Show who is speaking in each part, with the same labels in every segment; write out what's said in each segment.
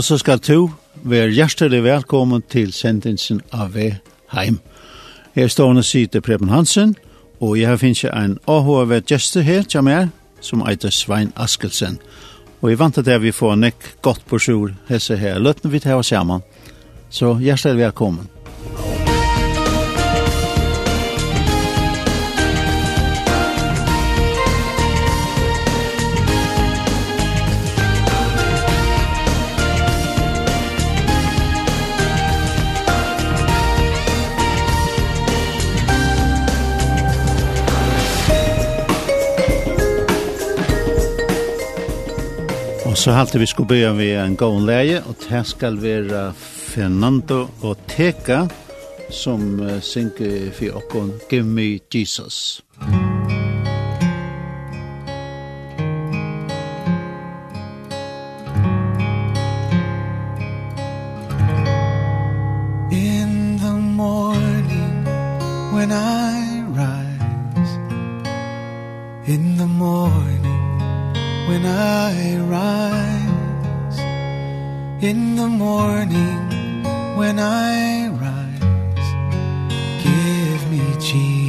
Speaker 1: Og så skal du være hjertelig velkommen til sendelsen av V heim. Jeg står og side Preben Hansen, og jeg finnes en AHV gjester her, til meg, som heter Svein Askelsen. Og jeg vant at vi får nekk godt på sjur, hese her, løtten vi til å sammen. Så hjertelig velkommen. så halte vi skulle begynne med en gång leie, og det skal være Fernando og Teka som uh, synker for åkken Give me Jesus.
Speaker 2: In the morning when I rise In the morning when I rise in the morning when I rise give me Jesus.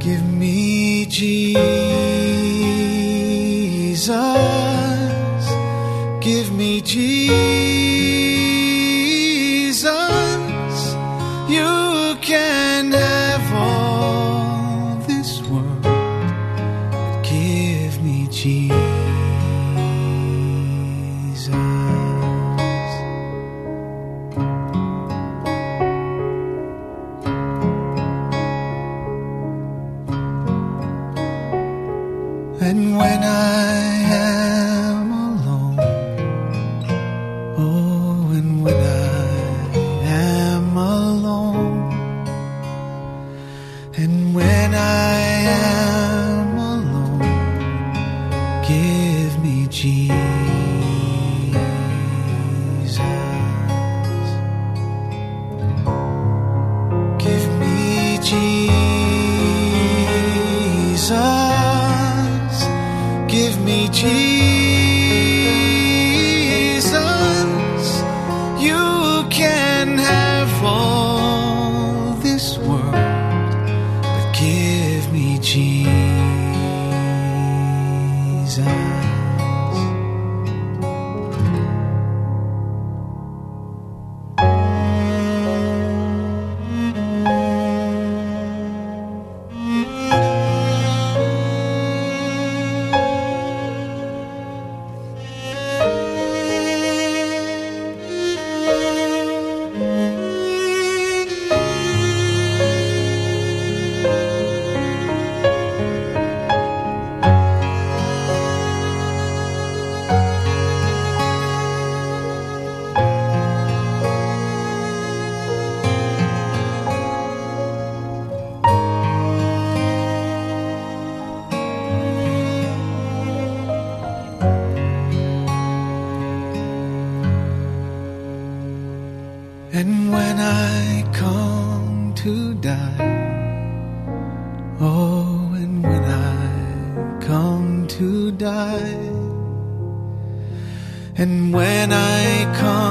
Speaker 2: Give me Jesus. Give me Jesus. And when I come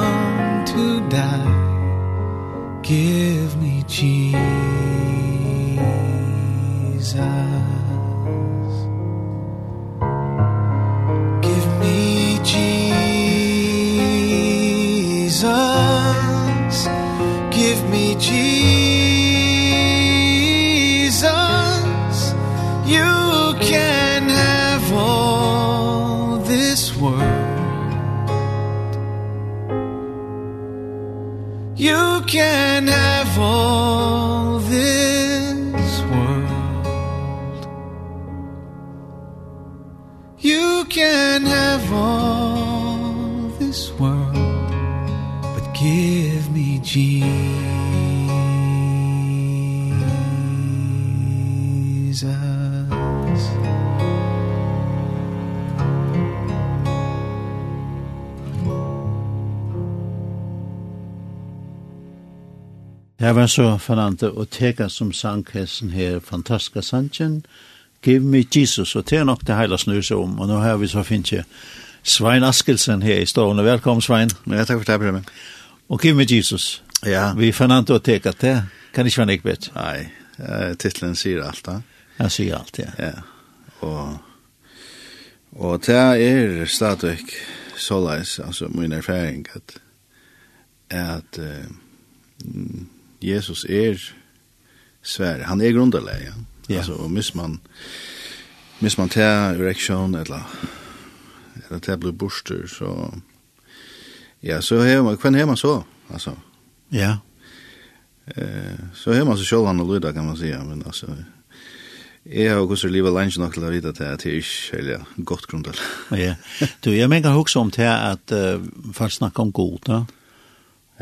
Speaker 1: Det var så Fernanda teka som sang hessen her, fantastiska sangen, Give me Jesus, og det er nok det hele snurse om, og nå har vi så finnes jeg Svein Askelsen her i stående. Velkommen, Svein.
Speaker 3: Ja, takk for det, Brømme.
Speaker 1: Og Give me Jesus.
Speaker 3: Ja.
Speaker 1: Vi Fernanda Ortega, det kan ikke være ikke vet.
Speaker 3: Nei, titlen sier alt da.
Speaker 1: Han sier alt, ja.
Speaker 3: Ja, og, og det er stadig såleis, altså min erfaring, at, at uh, Jesus er svär. Han är grundläggande. Ja?
Speaker 1: Yeah.
Speaker 3: Alltså og miss man miss man tar erection eller eller tar blue borster, så ja så har man kan hemma så alltså.
Speaker 1: Ja. Yeah.
Speaker 3: Eh så hemma så själv han lyder kan man säga men alltså Jeg har også livet langt nok til å vite at det er ikke eller godt grunn til.
Speaker 1: Ja, du, jeg mener også om til at uh, folk snakker om god, da.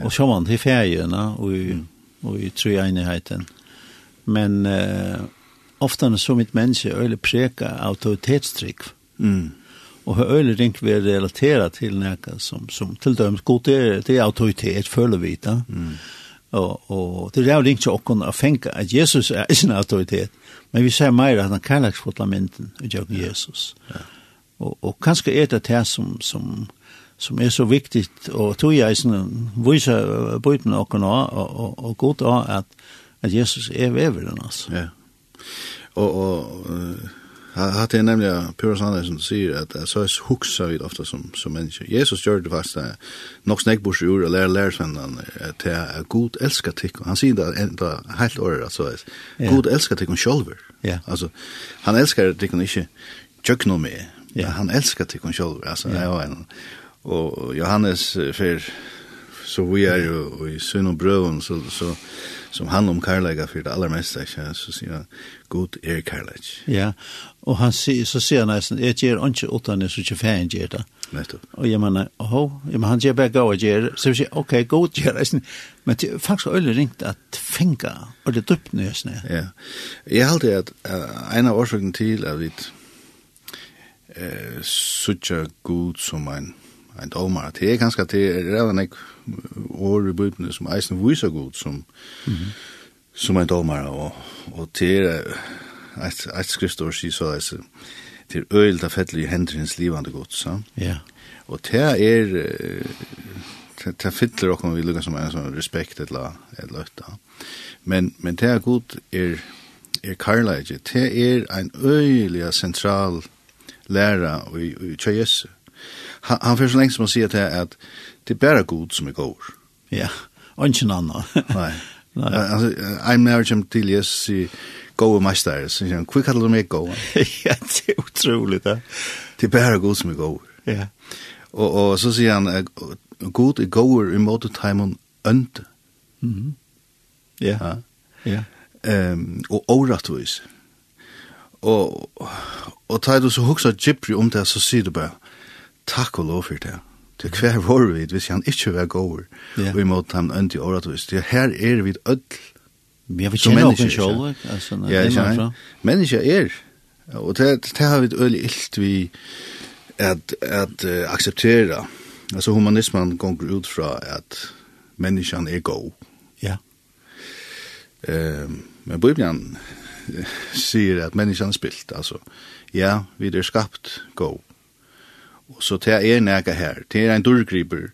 Speaker 1: Og så var til ferien, feriene, og og i treenheten. Men eh, ofta så mitt menneske öle preka autoritetstrykk,
Speaker 3: Mm.
Speaker 1: Och har öle ringt vi relatera till näka som som till dømes god det det autoritet føler vi da.
Speaker 3: Mm.
Speaker 1: Och och det är ju til åkken å fänka att Jesus är sin autoritet. Men vi ser mer att han kallar för lamenten och Jesus.
Speaker 3: Ja.
Speaker 1: Och och kanske är det det som som som er så viktig, og tog jeg sånn, viser bøyden og, og, og godt av at, at Jesus er veveren, altså.
Speaker 3: Ja. Og, og uh, hatt jeg nemlig Pura Sandersen sier at så er huksa ofte som, som menneske. Jesus gjør det faktisk uh, nok snekkbors i ord og lærer lærersvennene til at god elsker tikk. Han sier det enda helt året, altså.
Speaker 1: Ja.
Speaker 3: God elsker tikk om sjolver.
Speaker 1: Ja.
Speaker 3: Altså, han elsker tikk om ikke tjøkk noe med.
Speaker 1: Ja.
Speaker 3: Han elsker tikk om sjolver. Altså,
Speaker 1: ja.
Speaker 3: det en og Johannes fer så vi er jo i sønn og brøven, så, så, som han om kærleika for det aller meste, ikke? så sier han, god er kærleik.
Speaker 1: Ja, og han sier, så sier han nesten, jeg gjør ikke utan jeg, så ikke fan gjør det.
Speaker 3: Nettopp.
Speaker 1: Og jeg mener, åhå, jeg mener, han gjør bare gå og gjør, så vi sier, ok, god gjør det, men det er faktisk øyne ringt at fenga, og det dupt nøsne.
Speaker 3: Ja, jeg halte at uh, en av årsøkene til at vi uh, suttja god som en en domar, det er ganske det er redan ek år i bøyden som eisen viser god som, mm -hmm. som en domar, og, og det er et, et skriftår sier så det til øyelt av fettelig i hendrins livande god, så.
Speaker 1: Ja.
Speaker 3: Og det er, det, det fyller okkur vi lukka som en sånn respekt eller, eller øtta. Men, men det er god er, er karlage, det er en øyelig sentral læra i, i tjøyesse han, han fyrir så lengst som han sier til at det er bare god som er god.
Speaker 1: Ja, og ikke noe annet.
Speaker 3: Nei.
Speaker 1: Nei.
Speaker 3: Altså, I'm never come til yes, i gode meister, så sier han, hva kallar du meg gode?
Speaker 1: ja, det er utrolig det.
Speaker 3: Det er bare god som er god.
Speaker 1: Ja.
Speaker 3: Og, og så sier han, god er god i måte timen ønte.
Speaker 1: Mhm. Ja.
Speaker 3: Ja.
Speaker 1: ja.
Speaker 3: Um, og åretvis. Og og tar du so hugsa om det, så sier du bare, Takk og lov for det. Det er hver vår vid, hvis han ikke var gåver,
Speaker 1: yeah.
Speaker 3: og imot han ønti åretvis. Det her er vi ødel.
Speaker 1: Ja,
Speaker 3: vi
Speaker 1: kjenner
Speaker 3: okken
Speaker 1: sjål, altså.
Speaker 3: Ja, jeg
Speaker 1: kjenner.
Speaker 3: Mennesker er, og det, det har vi ødel ilt vi at, at uh, akseptera. Altså humanismen gonger ut fra at menneskene er god.
Speaker 1: Ja.
Speaker 3: Yeah. Um, men Bibelen sier at menneskene er spilt, altså. Ja, vi er skapt god Og så det er nega her, det er en dyrgriper,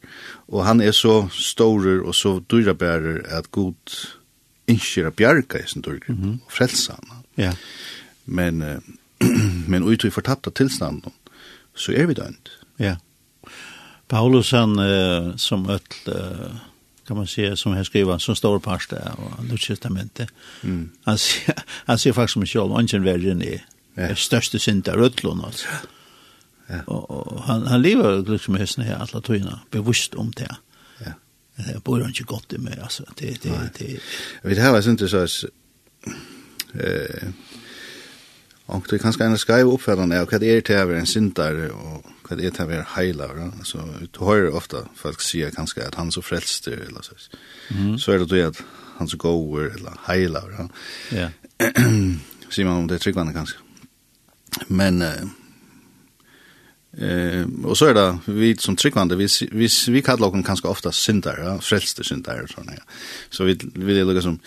Speaker 3: og han er så stårer og så dyrabærer at god innskjer å bjerga i sin dyrgriper,
Speaker 1: mm -hmm.
Speaker 3: og frelsa han.
Speaker 1: Ja.
Speaker 3: Men, uh, men ut i fortapta tilstanden, så er vi dønt.
Speaker 1: Ja. Paulus han uh, som öll, uh, kan man säga, som här skriver, som står parst av Lutstestamentet,
Speaker 3: mm.
Speaker 1: han, han sier faktiskt som en själv, ungen värre än er är synd av rødlån, altså.
Speaker 3: Ja.
Speaker 1: Ja. Och, han han lever liksom hästen här alla tiden bevisst om det.
Speaker 3: Ja.
Speaker 1: Det bor han inte gott med alltså det det
Speaker 3: Nej.
Speaker 1: det.
Speaker 3: Vi det här är inte så eh Och det kanske en skriva uppfärdande av vad är det här en syndare och vad är det här heilar alltså du hör ofta folk säga kanske att han så frälst eller så.
Speaker 1: Mm.
Speaker 3: Så är det då att han så går eller heilar.
Speaker 1: Ja.
Speaker 3: Simon om det tryggvande kanske. Men eh, Eh och så är det vi som tryckande vi vi vi kallar oss kanske ofta syndare, ja, frälste syndare och såna. Ja. Så vi vi det lukar som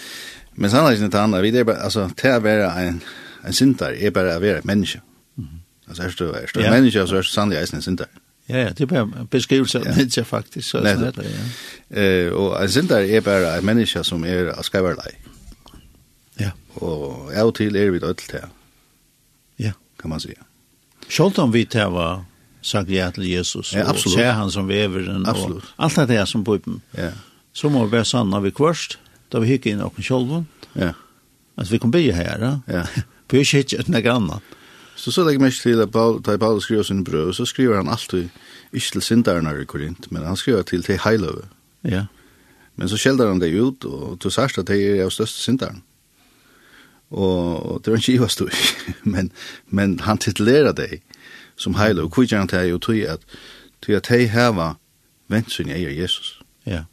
Speaker 3: men sen är det inte andra vi det är bara alltså det är bara en en syndare är bara att vara ett människa. Mm. Alltså är du
Speaker 1: är
Speaker 3: det människa så är det sannolikt en syndare.
Speaker 1: Ja, ja, det er bare en beskrivelse av mennesker faktisk. Så
Speaker 3: Nei,
Speaker 1: det, ja.
Speaker 3: Eh, og en synder er bara en menneske som er av skriverlei.
Speaker 1: Ja.
Speaker 3: Og av og til er vi dødt til.
Speaker 1: Ja.
Speaker 3: Kan man si.
Speaker 1: Sjølt om vi til var sagt ja til Jesus
Speaker 3: ja,
Speaker 1: absolut.
Speaker 3: og
Speaker 1: ser han som veveren absolut.
Speaker 3: Absolutt.
Speaker 1: alt det her som bøypen.
Speaker 3: Ja.
Speaker 1: Så må vi være sann sanna vi kvørst, da vi hikker inn okken sjolven,
Speaker 3: ja.
Speaker 1: at vi kan bygge her, ja.
Speaker 3: Ja.
Speaker 1: Vi er ikke hikker et nek annet.
Speaker 3: Så så legger mest til at Paul, da Paul skriver sin brød, så skriver han alltid ikke til sinderne i Korint, men han skriver til til heiløve.
Speaker 1: Ja.
Speaker 3: Men så skjelder han det ut, og du sørst at det er av største sinderne og og det var ikke i men, men han titulerer det som heile, og kvitt gjerne til jo tog at tog at de heva vent sin eier Jesus.
Speaker 1: Ja.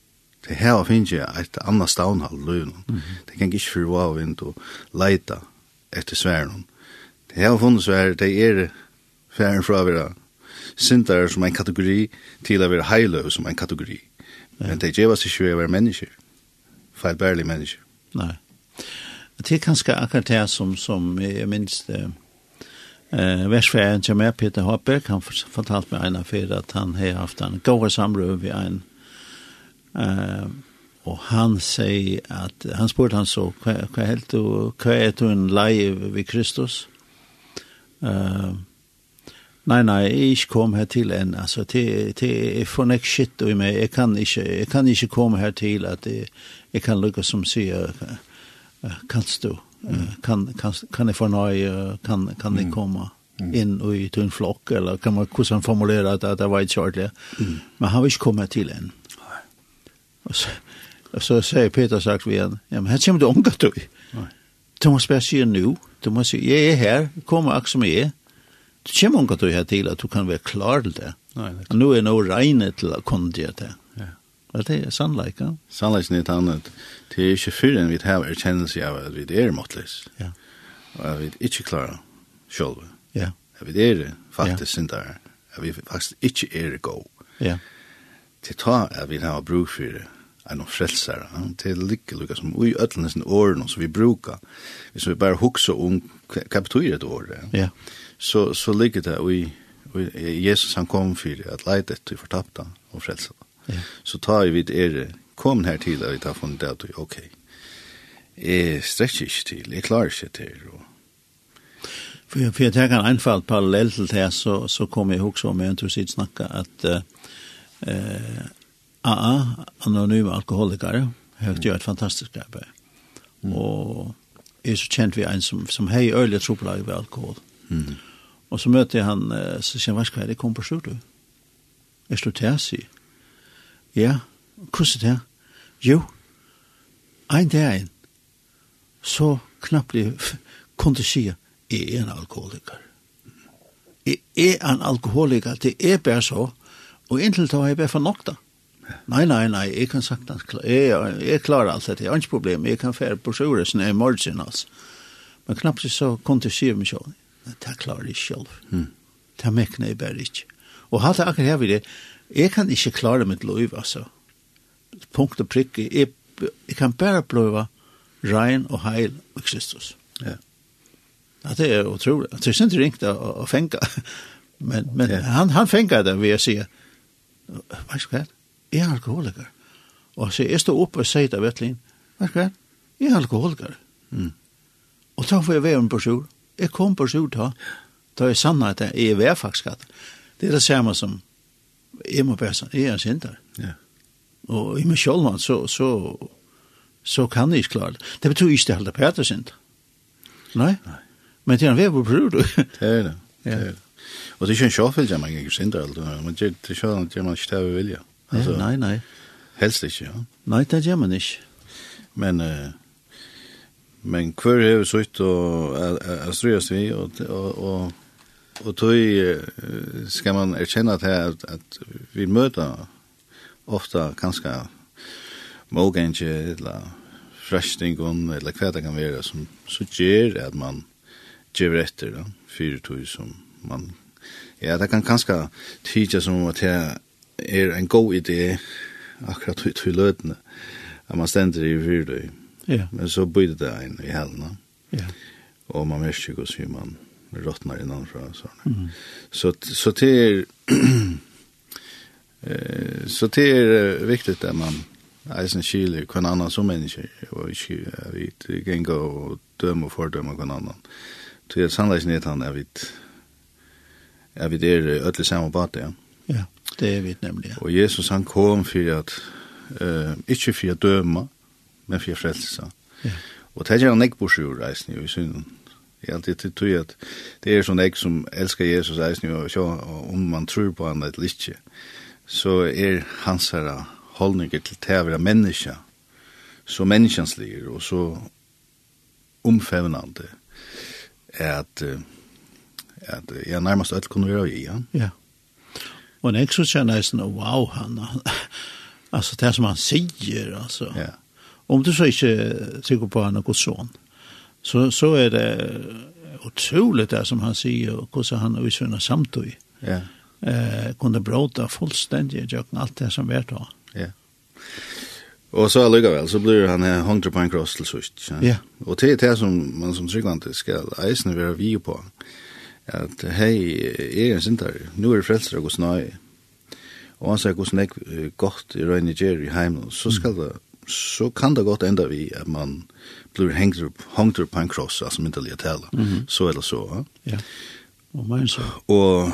Speaker 3: De heva finnes jeg et annet stavnhall løyvn. Mm De kan ikke fyrir av vind og leita etter sværen. De heva funnet svær, de er færen fra vera syndare som en kategori til å være heiløv som en kategori. Men de gjeva seg ikke å være mennesker. Feilbærlig mennesker.
Speaker 1: Nei. Det er kanskje akkurat det som, som jeg minst... Eh, Eh, Versfæren til meg, Peter Hopbeck, han fortalte meg en affær at han har haft en gåa samrøv ved en. Eh, og han sier at, han spurte han så, hva, hva er du, hva er du en lei ved Kristus? Eh, nei, nei, jeg ikke kom her til enn, altså, til, til, jeg får nek shit i meg, jeg kan ikke, jeg kan ikke komme her til at jeg, jeg kan lukke som sier, kanst du, kan kan kan det förnöja kan kan det komma in och i en flock eller kan man hur som formulera att det var ett short där. Men har vi inte kommit till än. Och så och så säger Peter sagt vi igen, ja men här kommer du unga du. Du måste bara säga nu, du måste säga, jag är här, kom och axla mig. Du kommer unga du här till att du kan vara klar till det. Nej, nu är nog regnet till att kunna det.
Speaker 3: Ja,
Speaker 1: det er sannleik, ja.
Speaker 3: Sannleik er tann at det er ikke fyrr enn vi har erkjennelse av at vi er måttlis.
Speaker 1: Ja.
Speaker 3: Og at vi ikke klarer sjolv.
Speaker 1: Ja.
Speaker 3: At vi er faktisk syndar. At vi faktisk ikke er god.
Speaker 1: Ja.
Speaker 3: Til ta at vi har bruk for det er noen frelsere. Ja? Det er like lukka som ui ødlenes årene som vi brukar. Hvis vi bare hukser om hva betyr et år, ja. så, så ligger det ui, ui Jesus han kom for at leide til fortapta og frelsa.
Speaker 1: Ja.
Speaker 3: Så tar vi det er, kom her til at vi tar funnet det, ok, jeg strekker ikke til, jeg klarer ikke til, og
Speaker 1: For, for jeg tenker en anfall parallell til det så så kommer jeg også med en tur tusit snacka att uh, AA anonyme alkoholikere, har gjort et fantastisk arbeid. Mm. Och er så kjent vi en som som hej øyelig trubbel ved alkohol.
Speaker 3: Mm.
Speaker 1: Og så mötte han så sen vad ska det komma på slutt. sjukt. Är det täsi? Ja, hvordan det Jo, en dag en, så knappt jeg kunne si, jeg er en alkoholiker. Jeg er en alkoholiker, det er bare så, og inntil da har jeg bare for nok da. Nei, nei, nei, jeg kan sagt at jeg, jeg klarer alt dette, jeg har ikke problem, jeg kan fære på sjøresen i morgen, altså. Men knappt så kunne jeg si meg selv, det klarer jeg selv.
Speaker 3: Mm.
Speaker 1: Det mekner jeg bare ikke. Og hatt akkurat her videre, Jeg kan ikke klare mitt liv, altså. Punkt og prikk. Jeg, jeg kan bare blive rein og heil i Kristus.
Speaker 3: Ja.
Speaker 1: Ja, det er utrolig. Det er ikke ringt å, å fenge. Men, men
Speaker 3: ja.
Speaker 1: han, han fenger det ved å si, vet du hva, jeg er alkoholiker. Og så jeg står oppe og sier til Vetlin, vet du hva, jeg er alkoholiker.
Speaker 3: Mm.
Speaker 1: Og da får jeg være en person. Jeg kom på sjur da. Da er sannet at jeg er faktisk at det er det samme som jeg må bare sånn, jeg er en synder.
Speaker 3: Ja.
Speaker 1: Og i meg selv, så, så, så kan jeg ikke klare det. Det betyr ikke det hele Peter synder. Nei?
Speaker 3: Nei.
Speaker 1: Men det er en vei på prøver du.
Speaker 3: Det er det.
Speaker 1: Ja.
Speaker 3: Det er det. Og det er ikke en sjåfell, man ikke synder alt. Men det er ikke en det man ikke tar vilja. Altså,
Speaker 1: nei, nei.
Speaker 3: Helst ikke, ja.
Speaker 1: Nei, det gjør man ikke.
Speaker 3: Men, uh, men hver er vi så ut og er, er, er strøst vi, og, og, og Og då skal man erkjenne att, at, at vi møter ofta ganske mågenge eller frestingen eller hva det kan være som så gjør at man gjør etter da, fire tog som man ja, det kan ganske tyda som at det er en god idé akkurat tog i løtene at man stender i fire tog.
Speaker 1: Ja.
Speaker 3: Men så byter det en i helna.
Speaker 1: Ja.
Speaker 3: og man märker ikke hvordan man rottnar innanfra så. Mm. Så så till eh så till viktigt att man eisen chili kan annan som människa och vi vi kan gå och döma för döma kan annan. Så er sannolikt inte han är vid är vi där öll samma båt ja.
Speaker 1: Ja, det är vi nämligen.
Speaker 3: Och Jesus han kom för att eh inte för att döma men för frälsa. Ja. Och det är en en ekborsjur reisen i synden i allt det tror at det är sån ek som älskar Jesus eisen och så om man tror på han eller ikke, så är hans här hållning till være menneske, så menneskenslig och så omfävnande att at jeg närmast alt kunne være i ja.
Speaker 1: Ja. Och en extra kjenner är sån wow han alltså det som han säger alltså.
Speaker 3: Ja.
Speaker 1: Om du så inte tycker på han og god sånn så, så er det otroligt det som han säger og hvordan han och såna samtoj.
Speaker 3: Ja.
Speaker 1: Eh kunde bråta fullständigt jag allt det som vet då.
Speaker 3: Ja. Och så allikevel, väl så blir han hungrig på en kross til sust. Ja. Och det är det som man som tryggvante skal isen være vi på. Att hej er en sintar, Nu är det og snøy, og Och han säger hvordan jeg godt i røyne gjer i hem så ska det så kan det godt enda vi at man blir hengt upp, hengt upp på en kross, altså myndelig tala, mm -hmm. så eller så. Ja,
Speaker 1: og man så.
Speaker 3: Og,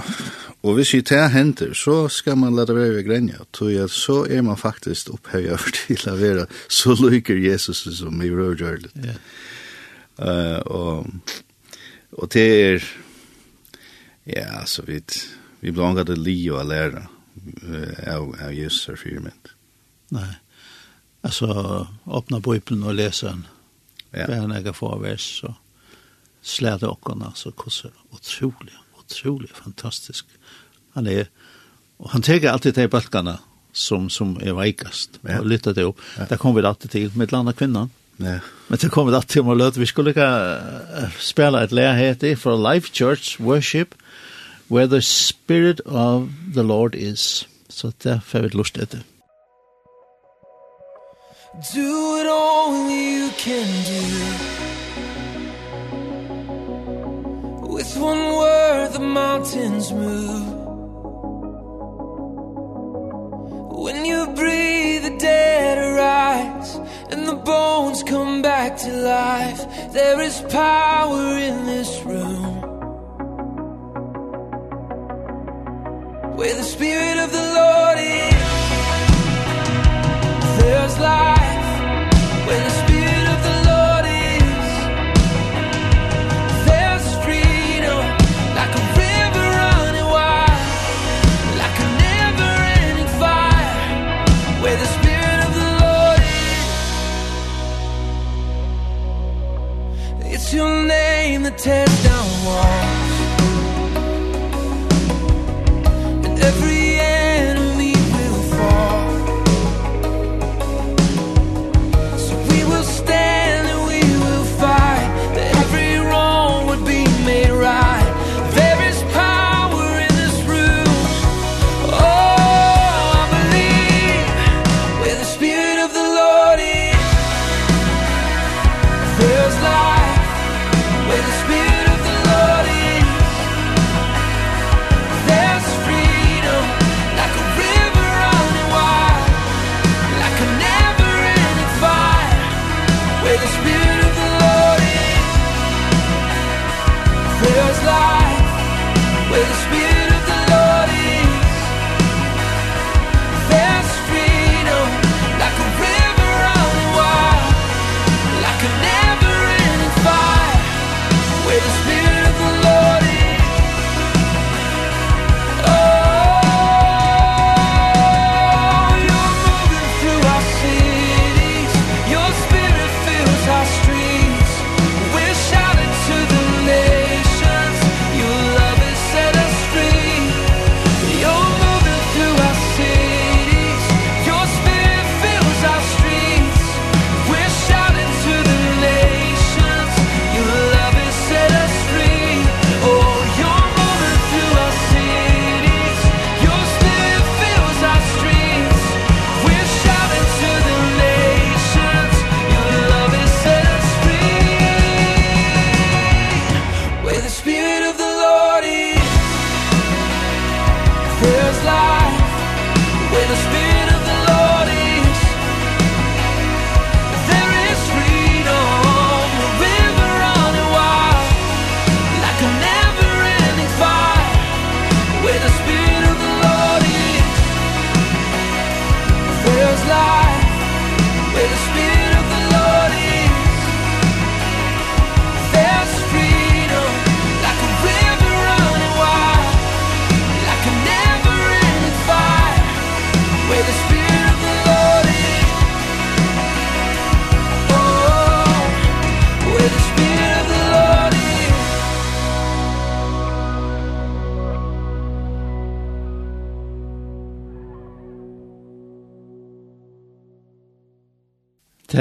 Speaker 3: og hvis vi tar henter, så skal man lade være ved grenja, Så, så er man faktisk opphøyet over til å være så lykker Jesus som i rørgjørlet.
Speaker 1: Ja.
Speaker 3: Uh, og, og det er, ja, så vidt, vi blir angat det li og læra av, av Jesus er fyrment.
Speaker 1: Nei. Alltså öppna bibeln och läsa den.
Speaker 3: Ja.
Speaker 1: Det är några få vers så släta åkarna så kossa otroligt otroligt fantastisk. Han är och han tar alltid till balkarna som som är veikast
Speaker 3: ja.
Speaker 1: och lyfter det upp. Ja. Där kommer vi alltid till med landa kvinnan.
Speaker 3: Ja.
Speaker 1: Men det kommer alltid till att löta vi skulle kunna spela ett heter för Life Church Worship where the spirit of the Lord is. Så det får vi lust etter.
Speaker 4: Do it all you can do. With one word the mountains move. When you breathe the dead arise And the bones come back to life. There is power in this room. Where the spirit of the Lord is There's life. tear down walls.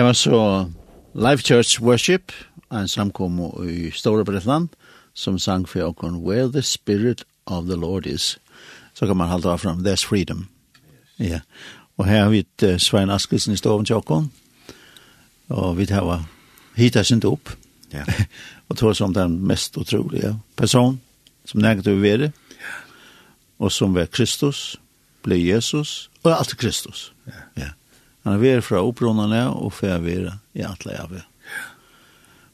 Speaker 1: var så Life Church Worship, en samkom i Storebretland, som sang for åkken, Where the Spirit of the Lord is. Så kan man halda av fram, There's Freedom. Yes. Ja. Og her har vi et Svein Askelsen i Storebretland til og vi har hita sin opp.
Speaker 3: Ja.
Speaker 1: og tog som den mest otroliga person som nægget over vere, ja. og som var Kristus, ble Jesus, og alt Kristus.
Speaker 3: Ja.
Speaker 1: ja. Han er vær fra opprunnerne og fer vær i atle av.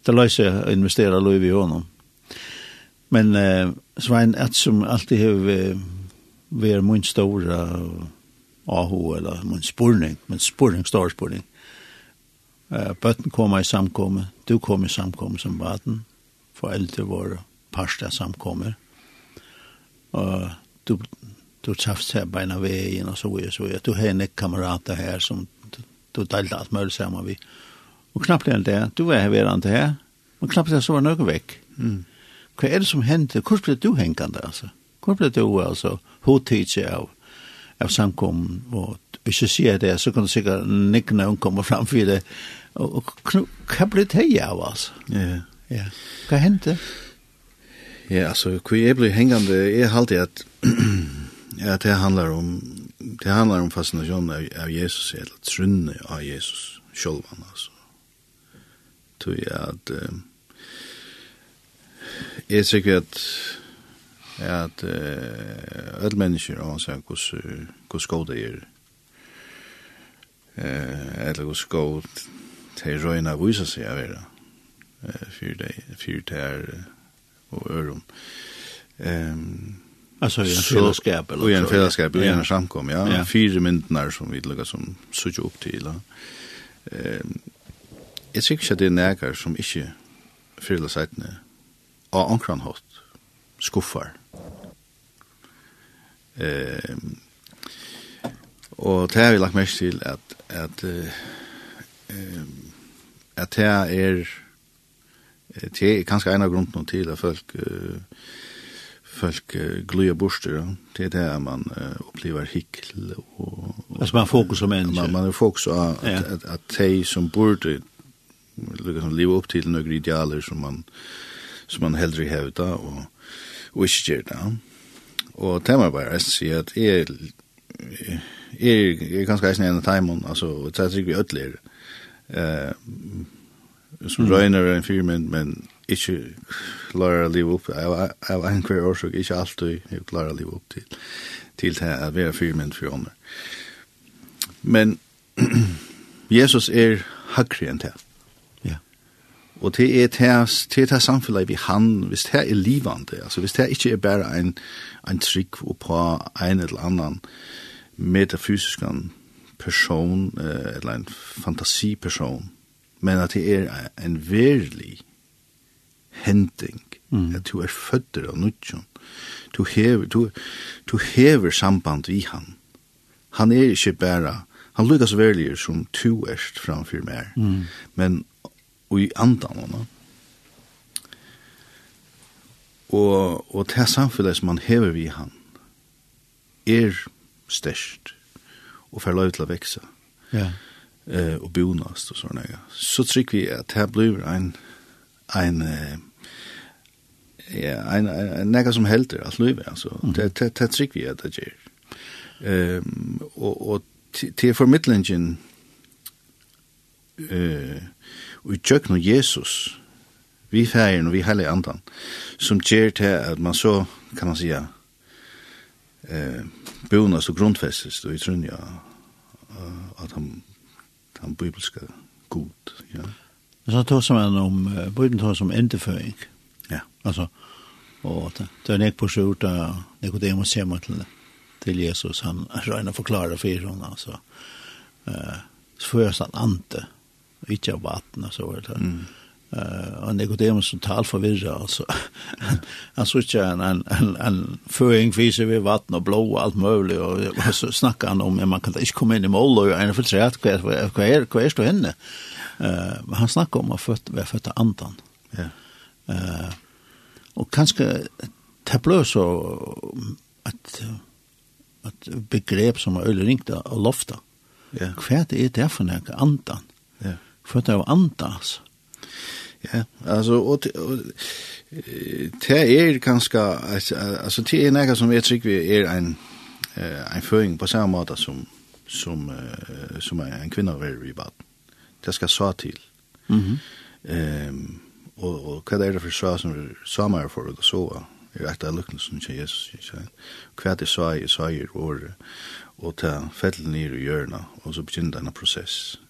Speaker 1: Det løser å investere lov i honom. Men eh, Svein, et som alltid har eh, vært min store AHO, eller min spurning, min spurning, stor spurning. Eh, bøtten kommer i samkomme, du kommer i samkomme som baden, foreldre våre, parste samkommer. Og du, du tjafs her beina veien, og så videre, så videre. Du har en kamerater her som du delte alt mulig sammen vi. Og knappt enn det, du var her verand her, men knappt det så var noe vekk.
Speaker 3: Mm.
Speaker 1: Hva er det som hendte? Hvor ble du hengende, altså? Hvor ble du, altså, hodtidse av, av samkommen? Og hvis jeg sier det, så kan du sikkert nikkene hun kommer fram for det. Og, og hva ble det av, altså?
Speaker 3: Ja.
Speaker 1: ja. Hva hendte?
Speaker 3: Ja, altså, hva jeg ble hengende, jeg halte at, at det handler om det handlar om fascination av, av Jesus, eller trunne av Jesus, sjolvan, altså. Tror jeg at, eh, jeg sikker at, at eh, alle mennesker, og han sier hvordan god det er, eh, eller hvordan god det er røyna vysa seg av vera, eh, fyrt det er, og øron. Ehm,
Speaker 1: Alltså i en fällskap eller
Speaker 3: så. I en fällskap, i en samkom, ja.
Speaker 1: ja.
Speaker 3: Fyra myndnar som vi lukkar som suttje upp til. Eh, jeg sikker ikke at det er nægar som ikke fyller seitene av omkran hatt skuffar. Eh, og det har vi lagt mest til at at eh, at det er det er kanskje en av grunden til at folk eh, folk uh, glöja borster. Ja. Det är där man uh, upplever hickel. Och, och,
Speaker 1: alltså man fokus på människa.
Speaker 3: Man, man är fokus på att,
Speaker 1: ja.
Speaker 3: att, att, att de som borde liksom, leva upp till några idealer som man, som man hellre hävdar och, och inte gör det. Och det var bara att säga att är är är ganska nästan en timon alltså det tycker vi ödler eh som
Speaker 1: mm.
Speaker 3: röjner en firmen men ikke klarer å leve opp, av en hver årsøk, ikke alltid jeg klarer å leve opp til, til det at være er fyrmynd for ånder. Men Jesus er hakre enn det.
Speaker 1: Ja.
Speaker 3: Og det er det, det samfunnet vi han, hvis det er livande, altså hvis det ikke er bare en, en trygg på en eller annan metafysisk person, eller en fantasiperson, men at det er en verlig hending,
Speaker 1: mm.
Speaker 3: at du er fødder av nudjon. Du hever, du, du hever samband vi han. Han er ikke bare, han lykkes verlig som to erst framfyr mer,
Speaker 1: mm.
Speaker 3: men og i andan henne. Og, og det samfunnet som han hever vi han, er størst, og får lov til å vekse.
Speaker 1: Ja. Yeah.
Speaker 3: Eh, og bonast og sånne. Så trykker vi at det blir en, en ja, en en som helter att leva altså. Det det det trick vi at det Ehm og og til formidlingen eh och jag nu Jesus vi färgen og vi helig andan som gjør til at man så kan man säga eh bonas och grundfästes då i trunja at han han bibelska god ja.
Speaker 1: Men så tog som en om, bøyden tog som endeføring.
Speaker 3: Ja.
Speaker 1: Altså, og det er nek på skjorta, nek det jeg må se meg til, til Jesus, han røyna forklare for henne, altså. Uh, så først han ante, ikke av vatten, så var det.
Speaker 3: Mm.
Speaker 1: Uh, en ekodemus som tal forvirra, altså. han så ikke en, en, en, en føring viser ved vatten og blå og alt mulig, og, og så snakker han om, ja, man kan ikke komme inn i mål, og en er filtrert, hva er, hva er, hva er stå henne? Uh, han snakker om å født, være født av andan.
Speaker 3: Ja. Yeah.
Speaker 1: Uh, og kanskje det ble så att att begrep som er øyne ringt av lofta,
Speaker 3: ja
Speaker 1: hva er det derfor når jeg andan?
Speaker 3: Ja.
Speaker 1: Født av antas altså
Speaker 3: Ja, altså, og, og det er ganske, altså, det er noe som jeg tror vi er en, en føring på samme måte som, som, som en kvinne vil i baden. Det skal så til.
Speaker 1: Mm
Speaker 3: -hmm. um, og, og hva er det for så som vi samer for å sove? Er et av lukkelsen til Jesus. ikke sant? Hva er det så i sa i året? Og ta fettel ned i hjørnet, og så begynner denne prosess.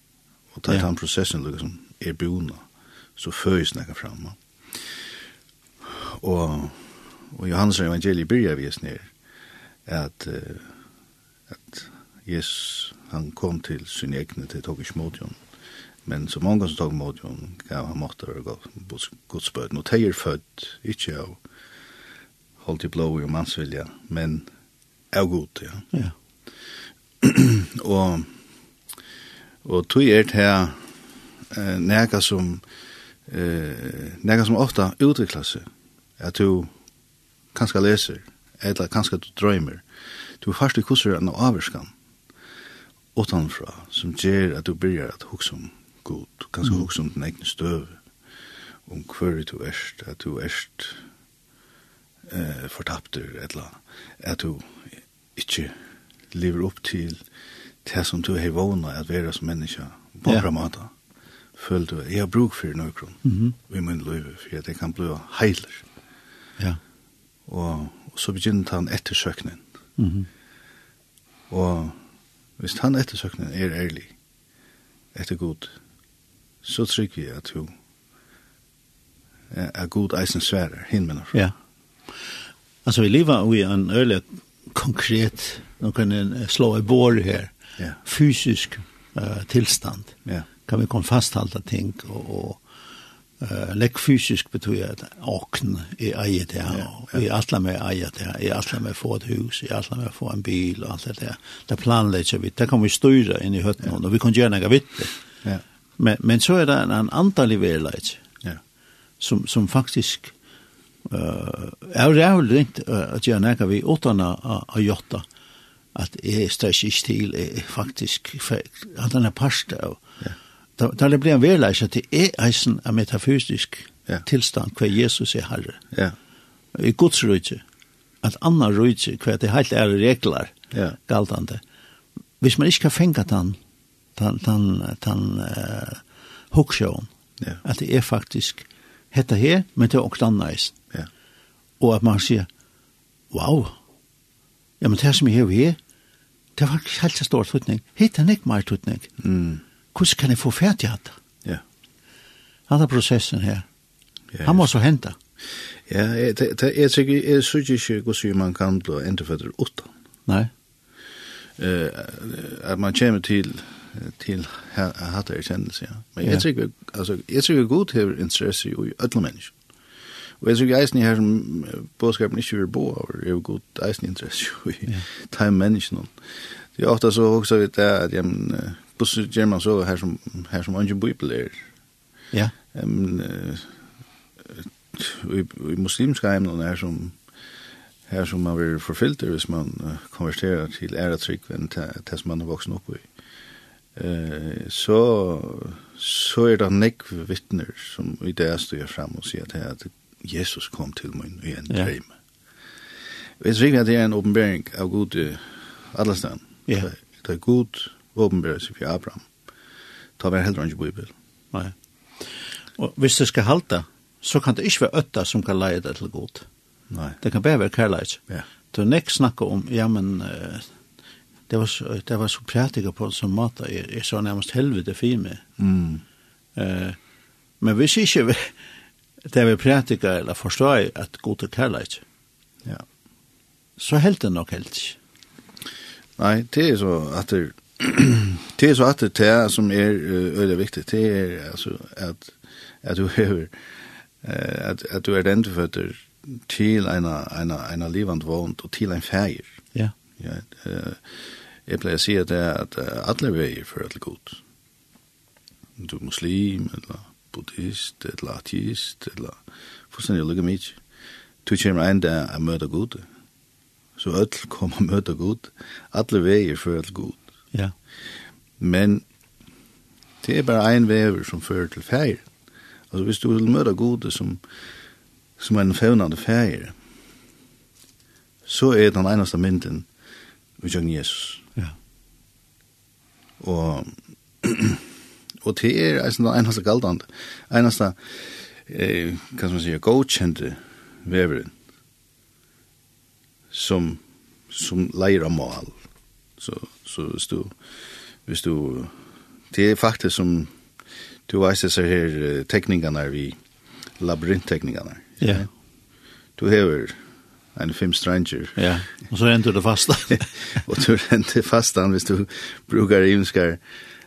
Speaker 3: Og ta
Speaker 1: ja.
Speaker 3: den prosessen, liksom, er boende så føys nekka fram. Og, og Johannes evangeliet byrja vi ned at, at Jesus, han kom til sin egne, til tog ikke mot jon. Men så mange som tog mot jon, gav han måtte være godsbøten. Og teier født, ikke av holdt i blå og mansvilja, men av god, ja.
Speaker 1: ja.
Speaker 3: og og tog er til eh, nega som eh, nega som ofta utviklar seg, at du kanska leser, eller kanska du drøymer, du er fast i kusser en avvarskan, utanfra, som gjer at du byrjar at hugsa om god, kanska mm. hugsa om den egne støv, om hver du erst, at du erst eh, fortapter, eller at du ikkje lever opp til det som du har vågna at være som menneska, på yeah. måte følte jeg har bruk for noe
Speaker 1: mm
Speaker 3: i min liv, for jeg kan bli heiler.
Speaker 1: Ja.
Speaker 3: Og, og så begynner han ettersøkningen.
Speaker 1: Mm -hmm.
Speaker 3: Og hvis han ettersøkningen er ærlig, etter god, så trykker jeg at hun er god eisen sværer, hinn
Speaker 1: Ja. Altså vi lever i en øyelig konkret, nå kan jeg slå i bår her,
Speaker 3: ja.
Speaker 1: fysisk uh, tilstand.
Speaker 3: Ja
Speaker 1: kan vi komme fasthalda ting og, og uh, lekk fysisk betyr at åkn i eget det
Speaker 3: her,
Speaker 1: og i atla med eget det her, i atla med få et hus, i atla med få en bil og alt det der. Det planlegger vi, det kan vi styre inn i høtten, og vi kan gjøre noe vitt det.
Speaker 3: Ja.
Speaker 1: Men, men så er det en, en antallig verleid
Speaker 3: ja.
Speaker 1: som, som faktisk uh, er rævlig ringt uh, at gjøre noe vi åtterne av jotta at jeg stress ikke til er faktisk at den er parst av Da, da det blir en vedleis at det er eisen av metafysisk
Speaker 3: ja.
Speaker 1: tilstand hver Jesus er herre.
Speaker 3: Ja.
Speaker 1: I Guds rydse. At anna rydse hver det helt er regler
Speaker 3: ja.
Speaker 1: galtande. Hvis man ikke kan fenga den, den, den, den uh, hookshowen,
Speaker 3: ja.
Speaker 1: at det er faktisk hetta her, men det er også anna eisen.
Speaker 3: Ja.
Speaker 1: Og at man sier, wow, ja, men det som jeg har her, det var faktisk helt så stor tutning. Hitt er nek mer tutning.
Speaker 3: Mm
Speaker 1: hvordan kan jeg få fært i hatt?
Speaker 3: Ja.
Speaker 1: Han Hatt prosessen her.
Speaker 3: Ja,
Speaker 1: han må så hente.
Speaker 3: Ja, jeg tykker, jeg synes ikke hvordan man kan bli endefødder utan.
Speaker 1: Nei.
Speaker 3: Uh, at man kommer til til hatt erkjennelse, ja. Men jeg tykker, altså, jeg tykker god til interesse i alle mennesker. Og jeg tykker eisen i her som bådskapen ikke vil bo over, er jo god eisen interesse i
Speaker 1: ja.
Speaker 3: de menneskene. Det er ofte så også vidt det at, jamen, plutselig gjør man så her som, her som ungen bibel er.
Speaker 1: Ja.
Speaker 3: Um, uh, i, I muslimske heimene her som her som man blir forfylt hvis man uh, konverterer til æretrykk enn det som man er voksen opp i. Eh, så, så er det nekk vittner som i det står fram og sier at Jesus kom til min i en dreim. Jeg vet ikke at det er en åpenbering av god i alle stedene.
Speaker 1: Ja.
Speaker 3: Det er god åpenbæra seg for Abraham. Ta vær heller ikke bibel.
Speaker 1: Nei. Og hvis det skal halta, så kan det ikke være øtta som kan leie det til god.
Speaker 3: Nei.
Speaker 1: Det kan bare være kærleis.
Speaker 3: Ja.
Speaker 1: Du er nek snakka om, ja, men uh, det, var så, det var så prætika på som mata, jeg, jeg så nærmest helvete for meg.
Speaker 3: Mm.
Speaker 1: Uh, men hvis ikke vi, det vi prætika eller forstår at god er kærleis,
Speaker 3: ja.
Speaker 1: så helt det nok helt ikke.
Speaker 3: Nei, det er så at det det er så at det er som er øyelig viktig, det er altså at, at du er at, at du er den føtter til en, en, en livand vond og til en feir.
Speaker 1: Ja.
Speaker 3: ja jeg pleier å si at det er at alle veier fører til godt. Du er muslim, eller buddhist, eller ateist, eller fullstendig lykke mye. Du kommer en dag og møter god. Så ødel kommer og møter god. Alle veier fører til god.
Speaker 1: Ja.
Speaker 3: Men det er bare en vever som fører til feir. Altså hvis du vil møte gode som, som en fevnande feir, så er den eneste mynden utgjøring Jesus.
Speaker 1: Ja.
Speaker 3: Og, og det er altså, den eneste galdande, eneste, eh, hva skal man si, godkjente veveren som, som leier av mål. Så, Så hvis du, hvis du, det er faktisk som, du vet disse her tekningene vi, labyrinttekningene.
Speaker 1: Ja. Yeah.
Speaker 3: Du hever en fem stranger.
Speaker 1: Ja, og så renter du fastan.
Speaker 3: og du renter fast fastan hvis du brukar imenskar,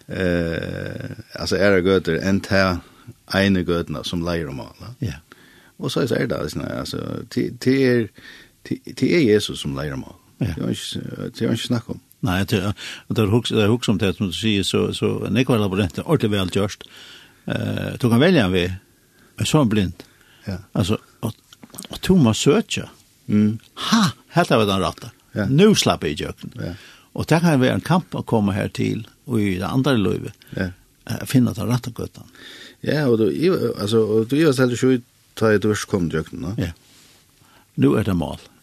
Speaker 3: eh, altså det gøter, en ta ene gøtene som leier om alle.
Speaker 1: Ja.
Speaker 3: Og så er det sånn, altså, det er, det er Jesus som leier om alle.
Speaker 1: Ja.
Speaker 3: Det er ikke, det er ikke snakk om.
Speaker 1: Nei, det er hukk som det som du sier, så, så Nikolai laboranten er ordentlig vel gjørst. Uh, du kan velge en vi, men så er han blind.
Speaker 3: Ja.
Speaker 1: Altså, og, og to må søtja.
Speaker 3: Mm.
Speaker 1: Ha, helt av den ratta.
Speaker 3: Ja.
Speaker 1: Nå slapp jeg i jøkken.
Speaker 3: Ja.
Speaker 1: Og det kan være en kamp å komme her til, og i det andre løyve,
Speaker 3: ja.
Speaker 1: uh, finne den ratta gøtten.
Speaker 3: Ja, og du, altså, og du er selv sju, ta i dørsk kom jøkken, no?
Speaker 1: Ja. Nå er det mal.
Speaker 3: Ja.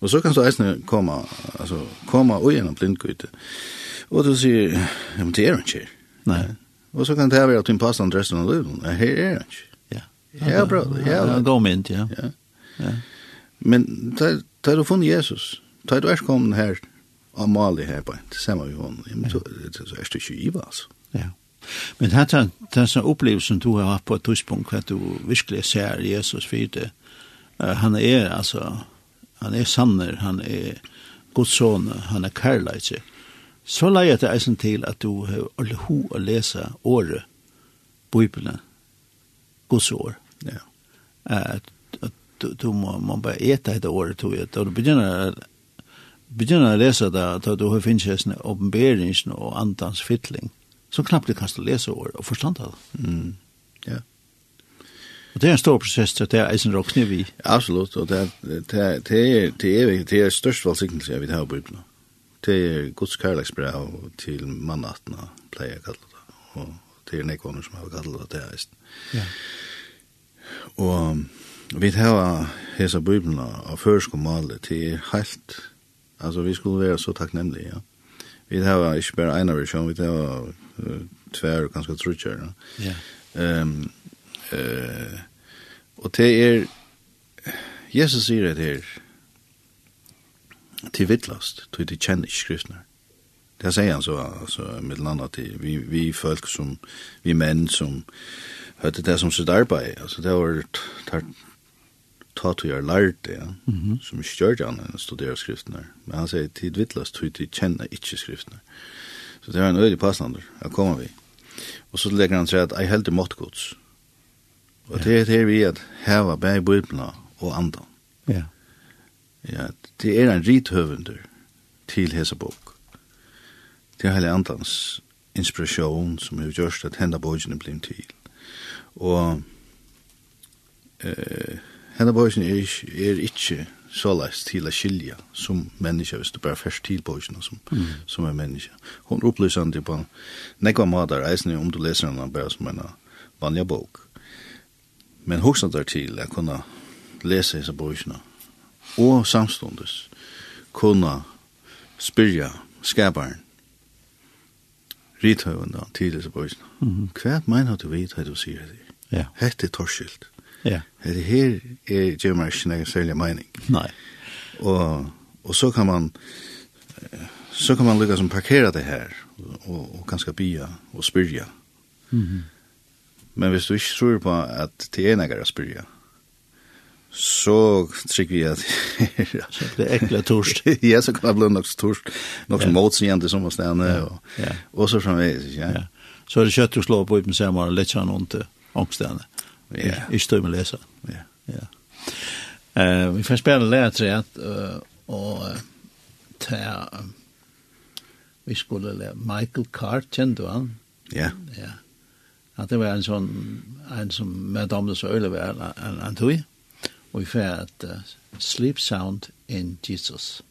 Speaker 3: Og så kan så eisne komme, altså, komme og gjennom blindgøyte. Og du sier, ja, men det er han ikke.
Speaker 1: Nei.
Speaker 3: Og så kan det være at hun passer andre resten av livet. Nei, her er han ikke.
Speaker 1: Ja.
Speaker 3: Ja, bra. Ja,
Speaker 1: ja. Gå med ja.
Speaker 3: Ja.
Speaker 1: ja.
Speaker 3: Men da du funnet Jesus, da du er kommet her, av Mali her på, sammen med henne, ja, men så er det ikke Iva, altså.
Speaker 1: Ja. Men her tar den sånn opplevelsen du har hatt på et tidspunkt, at du virkelig ser Jesus for det. Uh, han er, altså, han er sanner, han er godsåne, han er kærleitje. Så leier det eisen til at du har alle ho å lese året, bøybelen, godsår.
Speaker 3: Ja.
Speaker 1: At, at du, du må, må bare ete etter året, tror jeg. Da du begynner begynner å lese det, da du har finnet sånn åpenberingen og andans fytling, så knappt du kan lese året og forstande det.
Speaker 3: Mm. Ja. Yeah.
Speaker 1: Og det er en stor prosess til at det er eisen råkne vi.
Speaker 3: Absolutt, og det er, det er, det er, det er, det er størst valgsiktelse jeg vil ha på Bibelen. Det er Guds kærleksbrev til mannattene, pleier jeg kallet det. Og det er nekvåner som har kallet det, det er eisen.
Speaker 1: Ja.
Speaker 3: Og vi har hesa Bibelen av førsk og male til helt, altså vi skulle være så takknemlige, ja. Vi har ikke bare en versjon, vi har tver og ganske trutjer, ja.
Speaker 1: Ja.
Speaker 3: Um, Eh och det är Jesus säger det här till vittlast, till de känner inte skriftene. Det säger han så, altså, mitt landa till vi, vi folk som, vi män som, høyde det som sitt arbete. Alltså det var, tar, ta till er lärt det, ja,
Speaker 1: mm -hmm.
Speaker 3: som ikke gjør det annet enn. Men han säger till vittlast, till det känner inte skrifterna Så det var en öde passande, jag kommer vi. Og så legger han seg at, jeg heldig måttgods. Og det er det vi at heva bæg bøybla og andan.
Speaker 1: Ja.
Speaker 3: Ja, det er en rithøvunder til hese bok. Det er hele andans inspiration som har gjørst at henda bøygen blir til. Og eh, henda bøygen er, er ikke såleis til å skilja som menneske, hvis du bare først til bøygen som,
Speaker 1: mm.
Speaker 3: som er menneska. Hon han til på nekva matar eisne om du leser henne bare som en vanlig bok. Men hugsa der til at kunna lesa hesa bøkina. Og samstundes kunna spyrja skaparen. Rithøvende til disse bøkina.
Speaker 1: Mm -hmm.
Speaker 3: Hva mener du vidt hva du sier det?
Speaker 1: Ja.
Speaker 3: Hette er torskilt.
Speaker 1: Ja.
Speaker 3: Hette her er Jim Arsene en særlig mening.
Speaker 1: Nei.
Speaker 3: Og, og så kan man så kan man lykke som parkera det her og, og, og kanskje bia og spyrja.
Speaker 1: Mm
Speaker 3: Men hvis du ikke tror på at det er nægare å spyrja, så trykker vi at...
Speaker 1: så det er ekle torst.
Speaker 3: ja, så kan det bli nok torst, nok som motsigende som var stedende, og,
Speaker 1: ja.
Speaker 3: og så framvegis, ja.
Speaker 1: ja. Så er det kjøtt du slår på uten semmer, litt sånn ondt ångstene.
Speaker 3: Ja.
Speaker 1: Ikke støy med lesa.
Speaker 3: Ja.
Speaker 1: ja. Uh, vi får spille lære uh, og uh, ta... Uh, vi skulle lære Michael Carr, kjente du han?
Speaker 3: Ja.
Speaker 1: Ja at det var en sånn, en som med damene så øyne var en, en, en tog, og vi fikk at uh, Sleep Sound in Jesus.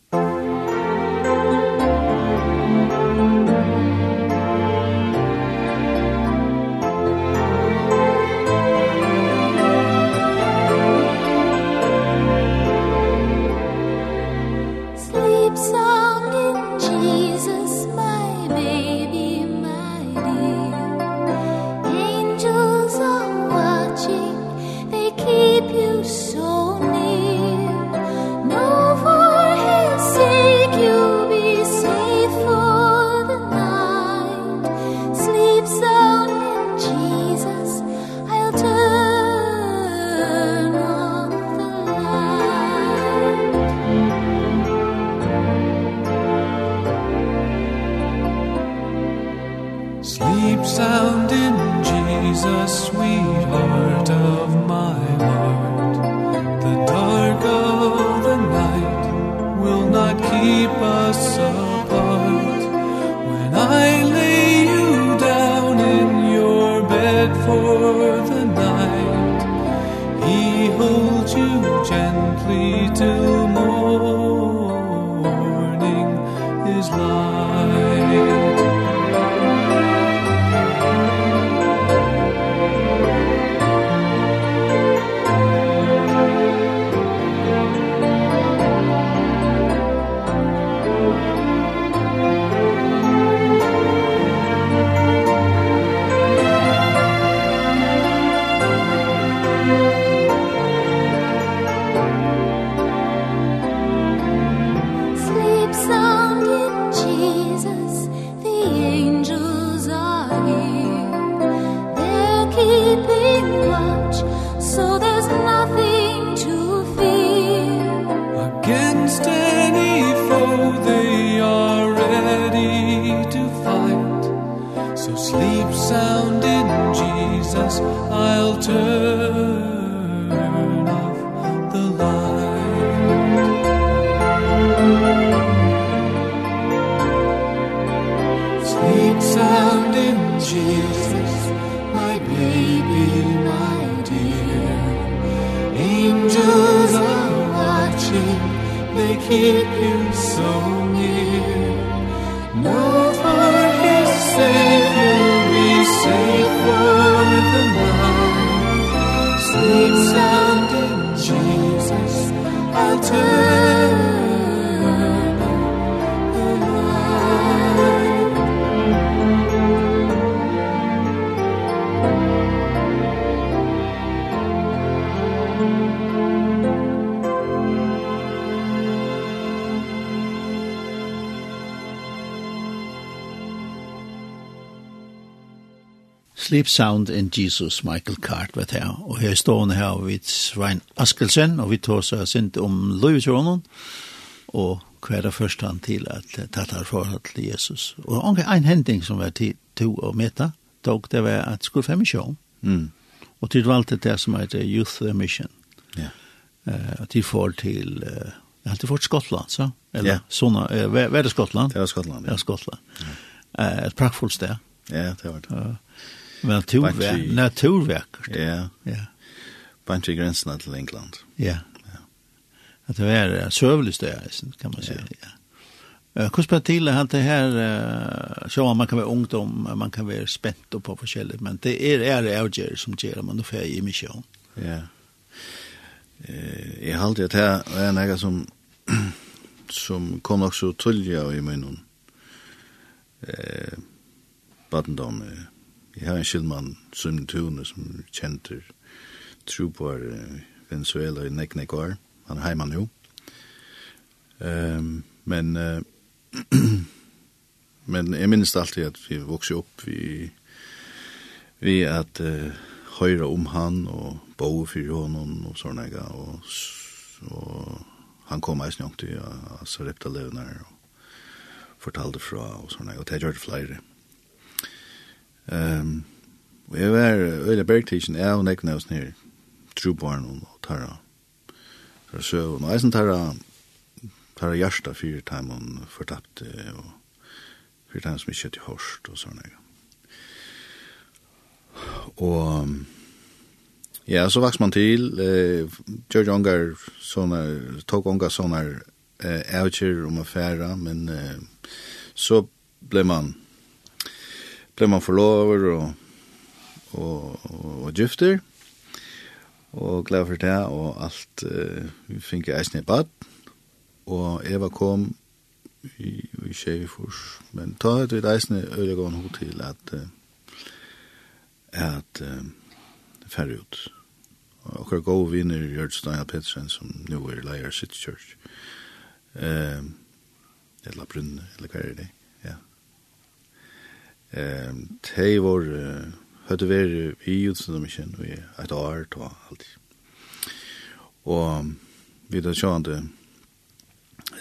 Speaker 2: Sleep Sound in Jesus,
Speaker 1: Michael Cart, vet jeg. Og her står han her ved Svein Askelsen, og vi tar seg sint om Løyvetsjånen, og hva er det første han til at tatt her forhold til Jesus. Og anker en hending som var til to å møte, tog det var at skulle fem misjon.
Speaker 3: Mm.
Speaker 1: Og til valgte det som heter Youth Mission.
Speaker 3: Ja.
Speaker 1: Eh, til forhold til, uh, jeg har fått Skottland, så? Eller,
Speaker 3: ja.
Speaker 1: sånne, eh, hva er det Skottland?
Speaker 3: Det er Skottland,
Speaker 1: ja. Det er Skottland. Ja. Eh, et praktfullt sted.
Speaker 3: Ja, det var det.
Speaker 1: Uh, Naturverk. Naturverk.
Speaker 3: Ja.
Speaker 1: Ja.
Speaker 3: Bunch i gränserna till England.
Speaker 1: Ja. Ja. Att det är sövligt där kan man säga. Ja. Eh spelar till att det här så man kan vara ungdom, man kan vara spänt på förskället, men det är är det avgör som ger man då för i mission.
Speaker 3: Ja. Eh jag håller det här är något som som kom också tullja i munnen. Eh barndom Jeg har en skillmann som tune som kjenter tro på Venezuela i nek nek år. Han er heimann jo. Um, men uh, men jeg minnes alltid at vi vokser opp vi, vi at uh, høyre om han og bo for honom og sånne og, og han kom eisen jo til ja, Sarepta Levner og fortalte fra og sånne og det gjør det flere Ehm og jeg var øyla bergtidsen jeg og nekna oss nere trubarn og tarra. Så så og eisen tarra tarra hjärsta fyrir time hon fortapte og fyrir time som ikke til hårst og sånne og ja så vaks man til eh, George Ongar sånne tog Ongar sånne eh, avgjør om affæra men eh, så ble man ble man forlover og, og, og, og gifter, og glad for det, og alt uh, vi fikk eisen i bad, og Eva kom i, i Kjevifors, men ta et vidt eisen i Øregån hod til at uh, at uh, færre ut. Og akkurat gode vinner Jørg Steina Petersen som nå er leier City Church, uh, eller Brunne, eller hva er det? Eh, tei var høyde veri i Judsendomkjen og et år og alt. Og vi da sjående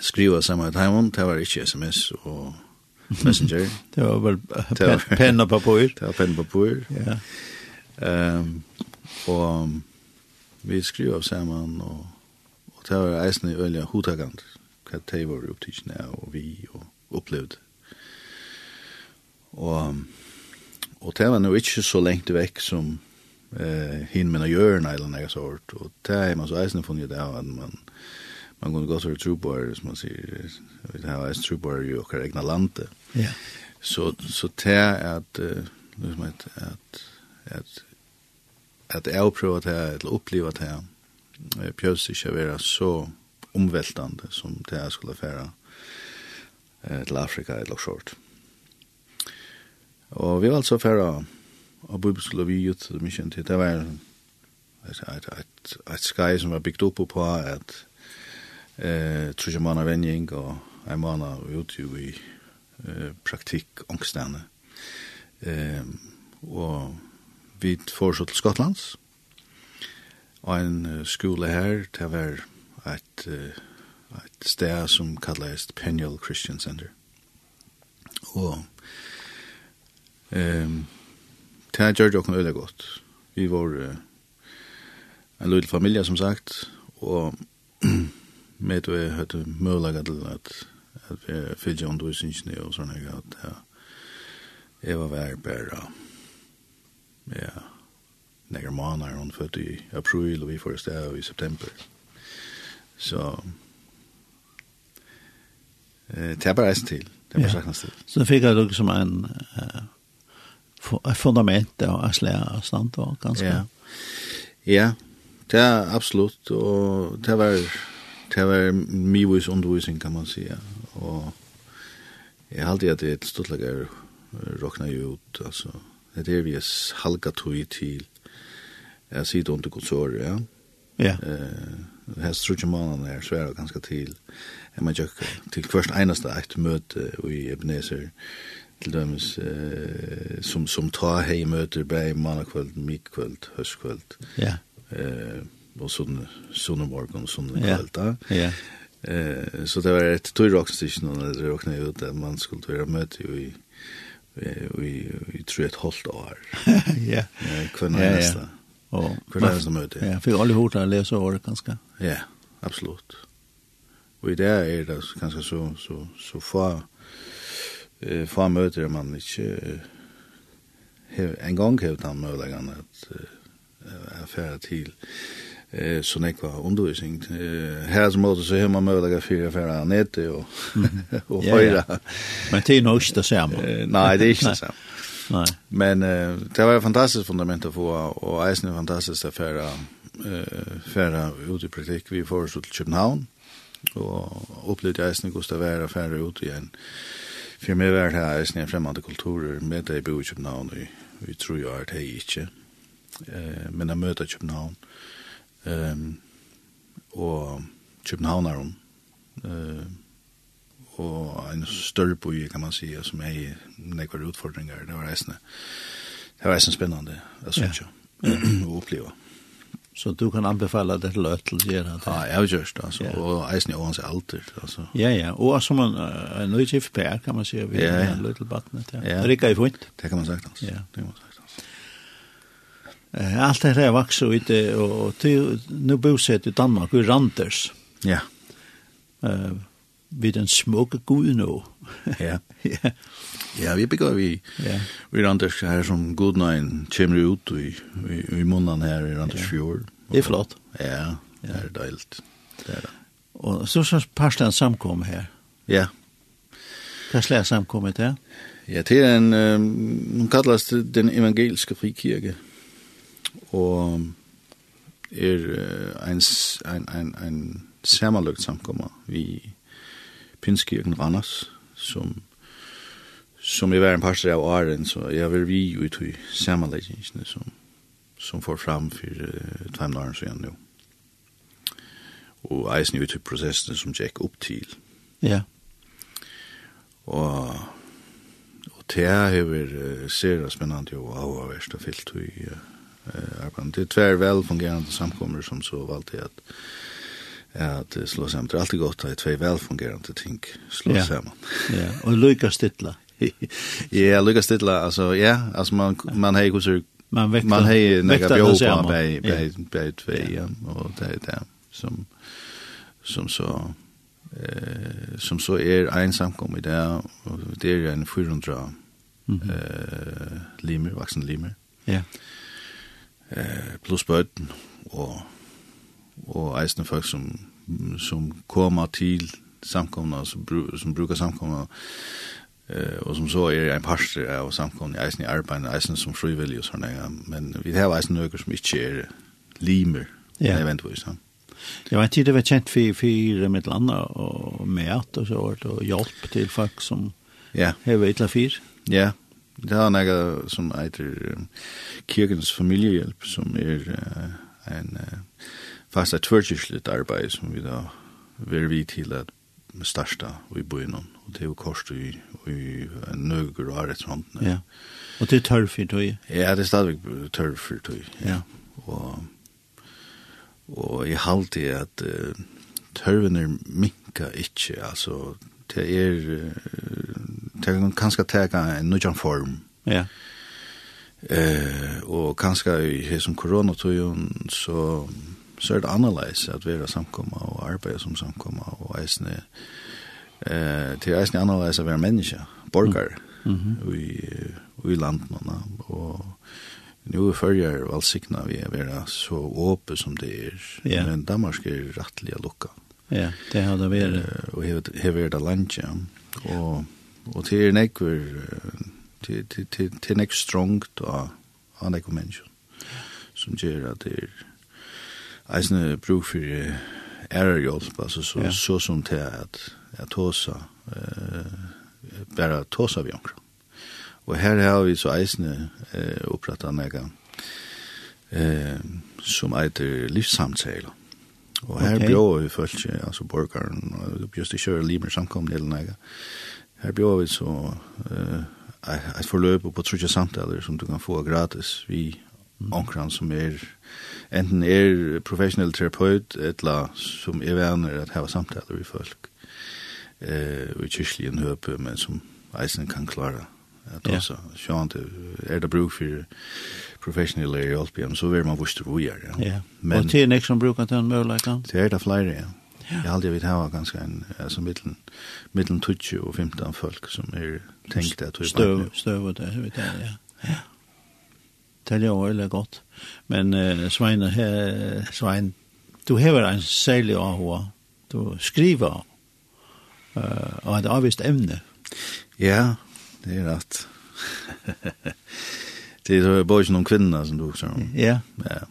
Speaker 3: skriva samma timon, det var inte sms og messenger.
Speaker 1: det var vel penna på papper.
Speaker 3: Det var penn på papper.
Speaker 1: Ja.
Speaker 3: Ehm och vi skriva samman och och det var eisen i øyla hotagant. hva det var opptidkene och vi och upplevde Og, og det var nå ikke så lengt vekk som eh, hin mina hjørna eller noe sort Og det er man så eisende funnet det av at man, man kunne godt være trobar, som man sier, vi har eisende trobar i okkar egna lande.
Speaker 1: Ja.
Speaker 3: Så, så det er at, liksom at, at, at, at jeg prøver det, eller opplever det, pjøs ikke være så omveltande som det jeg skulle fære til Afrika eller sånt. Og vi var altså færre av bibelskolen vi ut, det mye til, det var et, et, et, et skai som var bygd opp på at eh, trusje mann vending og en mann av ute i eh, praktikk ångstene. Eh, og vi får så til Skottlands, og en skole her, det var et, et sted som kalles Peniel Christian Center. Og Ehm det gjør det også øyla godt. Vi var uh, en liten familie, som sagt, og med og jeg høyde mølaga til at, at vi fylgja undervisningsne og sånne, at ja, jeg var vær bare, ja, nekker måneder, hun født i april, og vi får sted i september. Så, eh, det er bare reist til, det er bare sagt til.
Speaker 1: Så fikk jeg dere som en, uh, fundament og slære stand og ganske.
Speaker 3: Ja. ja, det er absolutt, og det var, det var mye undervisning kan man si, og jeg har alltid at det er et stortlager råkna ut, altså, det er vi er halka tog til, jeg sitter under kontoret, ja.
Speaker 1: Ja.
Speaker 3: Eh, her strutje mannen er sværa ganske til, jeg må tjekk til hvert eneste eit møte i Ebenezer, ja til dømes eh, som, som tar hei møter bei mannakvöld, mikkvöld, høstkvöld.
Speaker 1: Ja.
Speaker 3: Eh, og sån sånne morgen,
Speaker 1: sånne
Speaker 3: kvöld da.
Speaker 1: Ja.
Speaker 3: Eh, så det var et tog rockstikken når det råkna ut at man skulle være møte jo i i, vi tror ett halvt år.
Speaker 1: ja.
Speaker 3: Kvar
Speaker 1: er Ja. Og,
Speaker 3: hver er neste.
Speaker 1: Ja, for alle hodene läsa året ganska.
Speaker 3: Ja, absolut. Og i det er det kanskje så, så, så, så få eh, få møter man ikke eh, en gang har han møtleggen at eh, affære til eh, så nekva undervisning. Eh, her som måte så har man møtleggen fire affære nete og, og
Speaker 1: ja,
Speaker 3: høyre.
Speaker 1: Men det är nog inte samma.
Speaker 3: Eh, nei, det er ikke det samme.
Speaker 1: Nei.
Speaker 3: Men eh, det var ett fantastiskt fundament att få och Eisen är fantastiskt att eh, färra ut i praktik. Vi föreslog till Köpenhamn och upplevde Eisen och Gustav Vera färra ut i For meg var det her eisen i fremmede kulturer, med det jeg bor i København, og vi tror jo at jeg ikke. Eh, men jeg møter København, um, og Københavneren, eh, og en større by, kan man si, som jeg nekvar utfordringar det var eisen. Det var eisen spennende, jeg synes jo, å oppleve.
Speaker 1: Så du kan anbefala det til øtt til å gjøre det.
Speaker 3: Ja, jeg har gjort det, altså. Og eisen er hans alder. altså.
Speaker 1: Ja, ja. Og som en, en nøytgift per, kan man si, vi
Speaker 3: ja,
Speaker 1: ja. løy til badnet. Ja.
Speaker 3: Ja.
Speaker 1: Rikker i fint.
Speaker 3: Det kan man sagt, altså.
Speaker 1: Ja.
Speaker 3: Det kan man sagt, altså.
Speaker 1: Alt det her er vaks og ute, og, og, og nu boset i Danmark, i Randers.
Speaker 3: Ja.
Speaker 1: Uh, vid den smukke Gud nå.
Speaker 3: ja.
Speaker 1: ja.
Speaker 3: Ja, vi bygger vi.
Speaker 1: Ja.
Speaker 3: Vi Anders her som Gud nein kommer ut i, i, i munnen her i Randers ja. fjord.
Speaker 1: Det er flott.
Speaker 3: Ja, det er deilt. Det er det.
Speaker 1: Og så så pastor samkom her.
Speaker 3: Ja.
Speaker 1: Hva slags samkommet det?
Speaker 3: Ja, det er en, um, hun kalles den evangeliske frikirke. Og er uh, en, en, en, en sammenløkt samkommet vi Pinskirken Randers, som som er en parster av åren, så jeg vil vi jo i tog samanleggingene som, som får fram for uh, timeline så igjen nå. Og eisen jo i prosessene som gikk opp til.
Speaker 1: Ja.
Speaker 3: Og, og det er jo uh, ser spennende og avhverst og fyllt i uh, arbeidet. Det er tver vel fungerende samkommer som så valgte jeg at at det slå sammen. Det er alltid godt å ha tvei velfungerende ting slå
Speaker 1: ja.
Speaker 3: sammen.
Speaker 1: ja, og lykka stilla.
Speaker 3: ja, lykka stilla, altså, ja, altså man, man har ikke
Speaker 1: man vekta,
Speaker 3: man har
Speaker 1: nekka
Speaker 3: bjå på bei, bei, bei tvei, ja. och det är det som, som så eh, som så är en samkom i det, och det är en 400
Speaker 1: mm -hmm.
Speaker 3: eh, limer, vuxen limer.
Speaker 1: Ja.
Speaker 3: Eh, plus bøten, og, og eisende folk som som kommer til samkomna, som, bru, som brukar samkomna, eh, og som så er en pastor av samkomna, eisen i arbeid, eisen som frivillig og sånne, ja. men vi har eisen nøkker som ikke er limer,
Speaker 1: ja.
Speaker 3: eventvis, ja.
Speaker 1: Ja, en tid det var kjent for for med land og mæt og så og hjelp til folk som
Speaker 3: ja.
Speaker 1: har vært til fire.
Speaker 3: Ja, det er noe som heter um, Kirkens familiehjelp som er uh, en uh, fast et tvørkirkeligt arbeid som vi da vil vi til at starsta i byen, og det er jo korset i, i nøger og arretshånden.
Speaker 1: Ja, og det er tørr for tøy?
Speaker 3: Ja, det er stadigvæk tørr for tøy.
Speaker 1: Ja.
Speaker 3: Og, og jeg halte at uh, tørven er minka ikke, altså det er, det kan kanskje tega en nødjan form.
Speaker 1: Ja.
Speaker 3: Eh, uh, og kanskje i hesson koronatøyen, så så er det annerledes at vi er samkomma og arbeid som samkomma og eisne eh, til eisne annerledes å være menneske, borgare
Speaker 1: mm -hmm.
Speaker 3: i, i landet og nu er følger valgsikna vi er være så åpe som det er
Speaker 1: yeah.
Speaker 3: men Danmark er rettelig å lukka.
Speaker 1: Ja, det har det vært
Speaker 3: og hever det landje og, og til er nekver til, til, til, til nekver strongt og han ekver menneske som gjør at det er eisne bruk for ærerhjelp, altså så,
Speaker 1: ja.
Speaker 3: så som til at jeg tåsa, eh, bare tåsa vi omkring. Og her har vi så eisne eh, opprettet nega eh, som eiter livssamtaler. Og her okay. bjør vi folk, altså borgaren, og bjørst i kjører limer samkomne eller nega. Her bjør vi så eh, et forløp på trutje samtaler som du kan få gratis vi omkran som er enten er professionell terapeut eller som er venner at hava samtaler vi folk eh, og i kyrkligen høpe men som eisen kan klara at
Speaker 1: ja.
Speaker 3: også sjant er det bruk for professionell er hjelp igjen så vil man vuster hvor gjør
Speaker 1: ja.
Speaker 3: Men,
Speaker 1: og til nek som brukar til en
Speaker 3: møllekant til er det flere ja Jeg har aldri vidt hava ganske en, altså mittelen, mittelen 20 og 15 folk som er tenkt at vi bare...
Speaker 1: Støv, støv og det, vet jeg, ja. Ja det er veldig godt. Men uh, Svein, he, Svein, du hever en særlig AHA. Du skriver uh, av et avvist emne.
Speaker 3: Ja, det er rett. det er bare ikke noen kvinner som du også om.
Speaker 1: Ja.
Speaker 3: ja.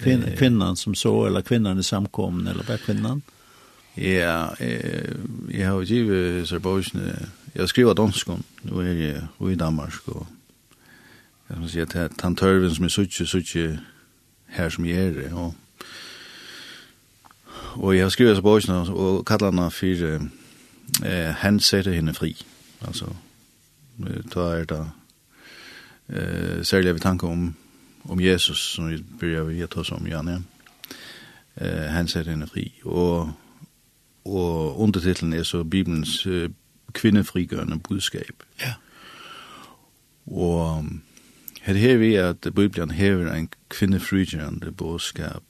Speaker 1: Kvin, kvinnan som så, eller kvinnan i samkommen, eller bare kvinnan?
Speaker 3: Ja, jeg, jeg har jo givet Serbosjene, jeg skriver dansk, er jeg er i Danmark, og jag måste säga att han som är suttje, suttje här som jeg är och och jag skriver så på oss och kallar henne för eh, han sätter henne fri. Alltså ta er det eh, særlig vi tanke om om Jesus som vi börjar vi ta oss om Janne eh, han sätter henne fri. Och och undertiteln är så Bibelns uh, kvinnefrigörande budskap.
Speaker 1: Ja.
Speaker 3: Och Her her vi at Bibelen hever en kvinnefrygjande bådskap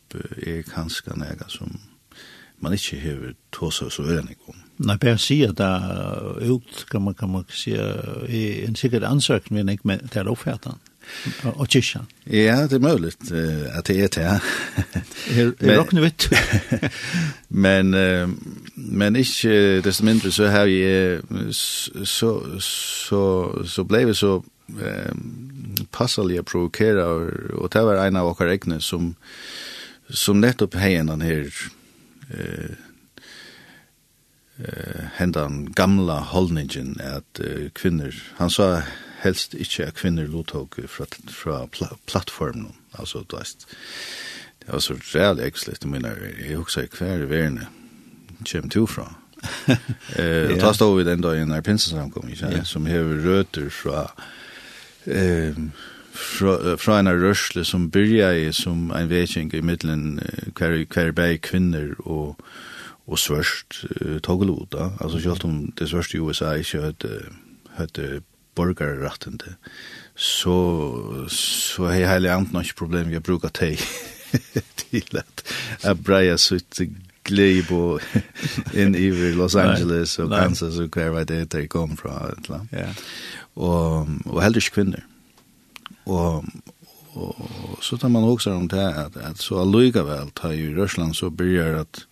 Speaker 3: er kanskje nega som man ikke hever tåsa så ørenig om.
Speaker 1: Nei, bare si at det er ut, kan man, kan man si, er en sikkert ansøkning, men ikke med til oppfattan og kyrkja.
Speaker 3: Ja, det er mulig uh, at det er til, ja.
Speaker 1: Er råkne vitt.
Speaker 3: Men, uh, men ikke desto mindre så har jeg, så, så, så ble vi så, um, passaliga provokera og det var en av våra egne som som nettopp hejen den här eh eh hendan gamla hållningen att eh, kvinnor han sa helst inte at kvinnor låtog fra, från pl plattformen alltså veist, det var så jävla äckligt men jag också kvar i världen kom till från eh då stod vi den dagen når pinsen kom
Speaker 1: ju
Speaker 3: som hever rötter från eh, fra, fra en rørsle som byrja i som en vekjeng i middelen hver, hver bæg kvinner og, og svørst uh, togeloda. Altså selv om det svørste i USA ikke hadde, hadde borgarrettende, så, så har jeg heller annet ikke problem vi har bruker teg til at jeg breier sitt glebo inn i Los Angeles og Kansas og hver vei det er kom fra et eller annet.
Speaker 1: Ja
Speaker 3: og, og heller ikke kvinner. Og, og, og så tar man også om det at, at så allikevel tar i Røsland så begynner at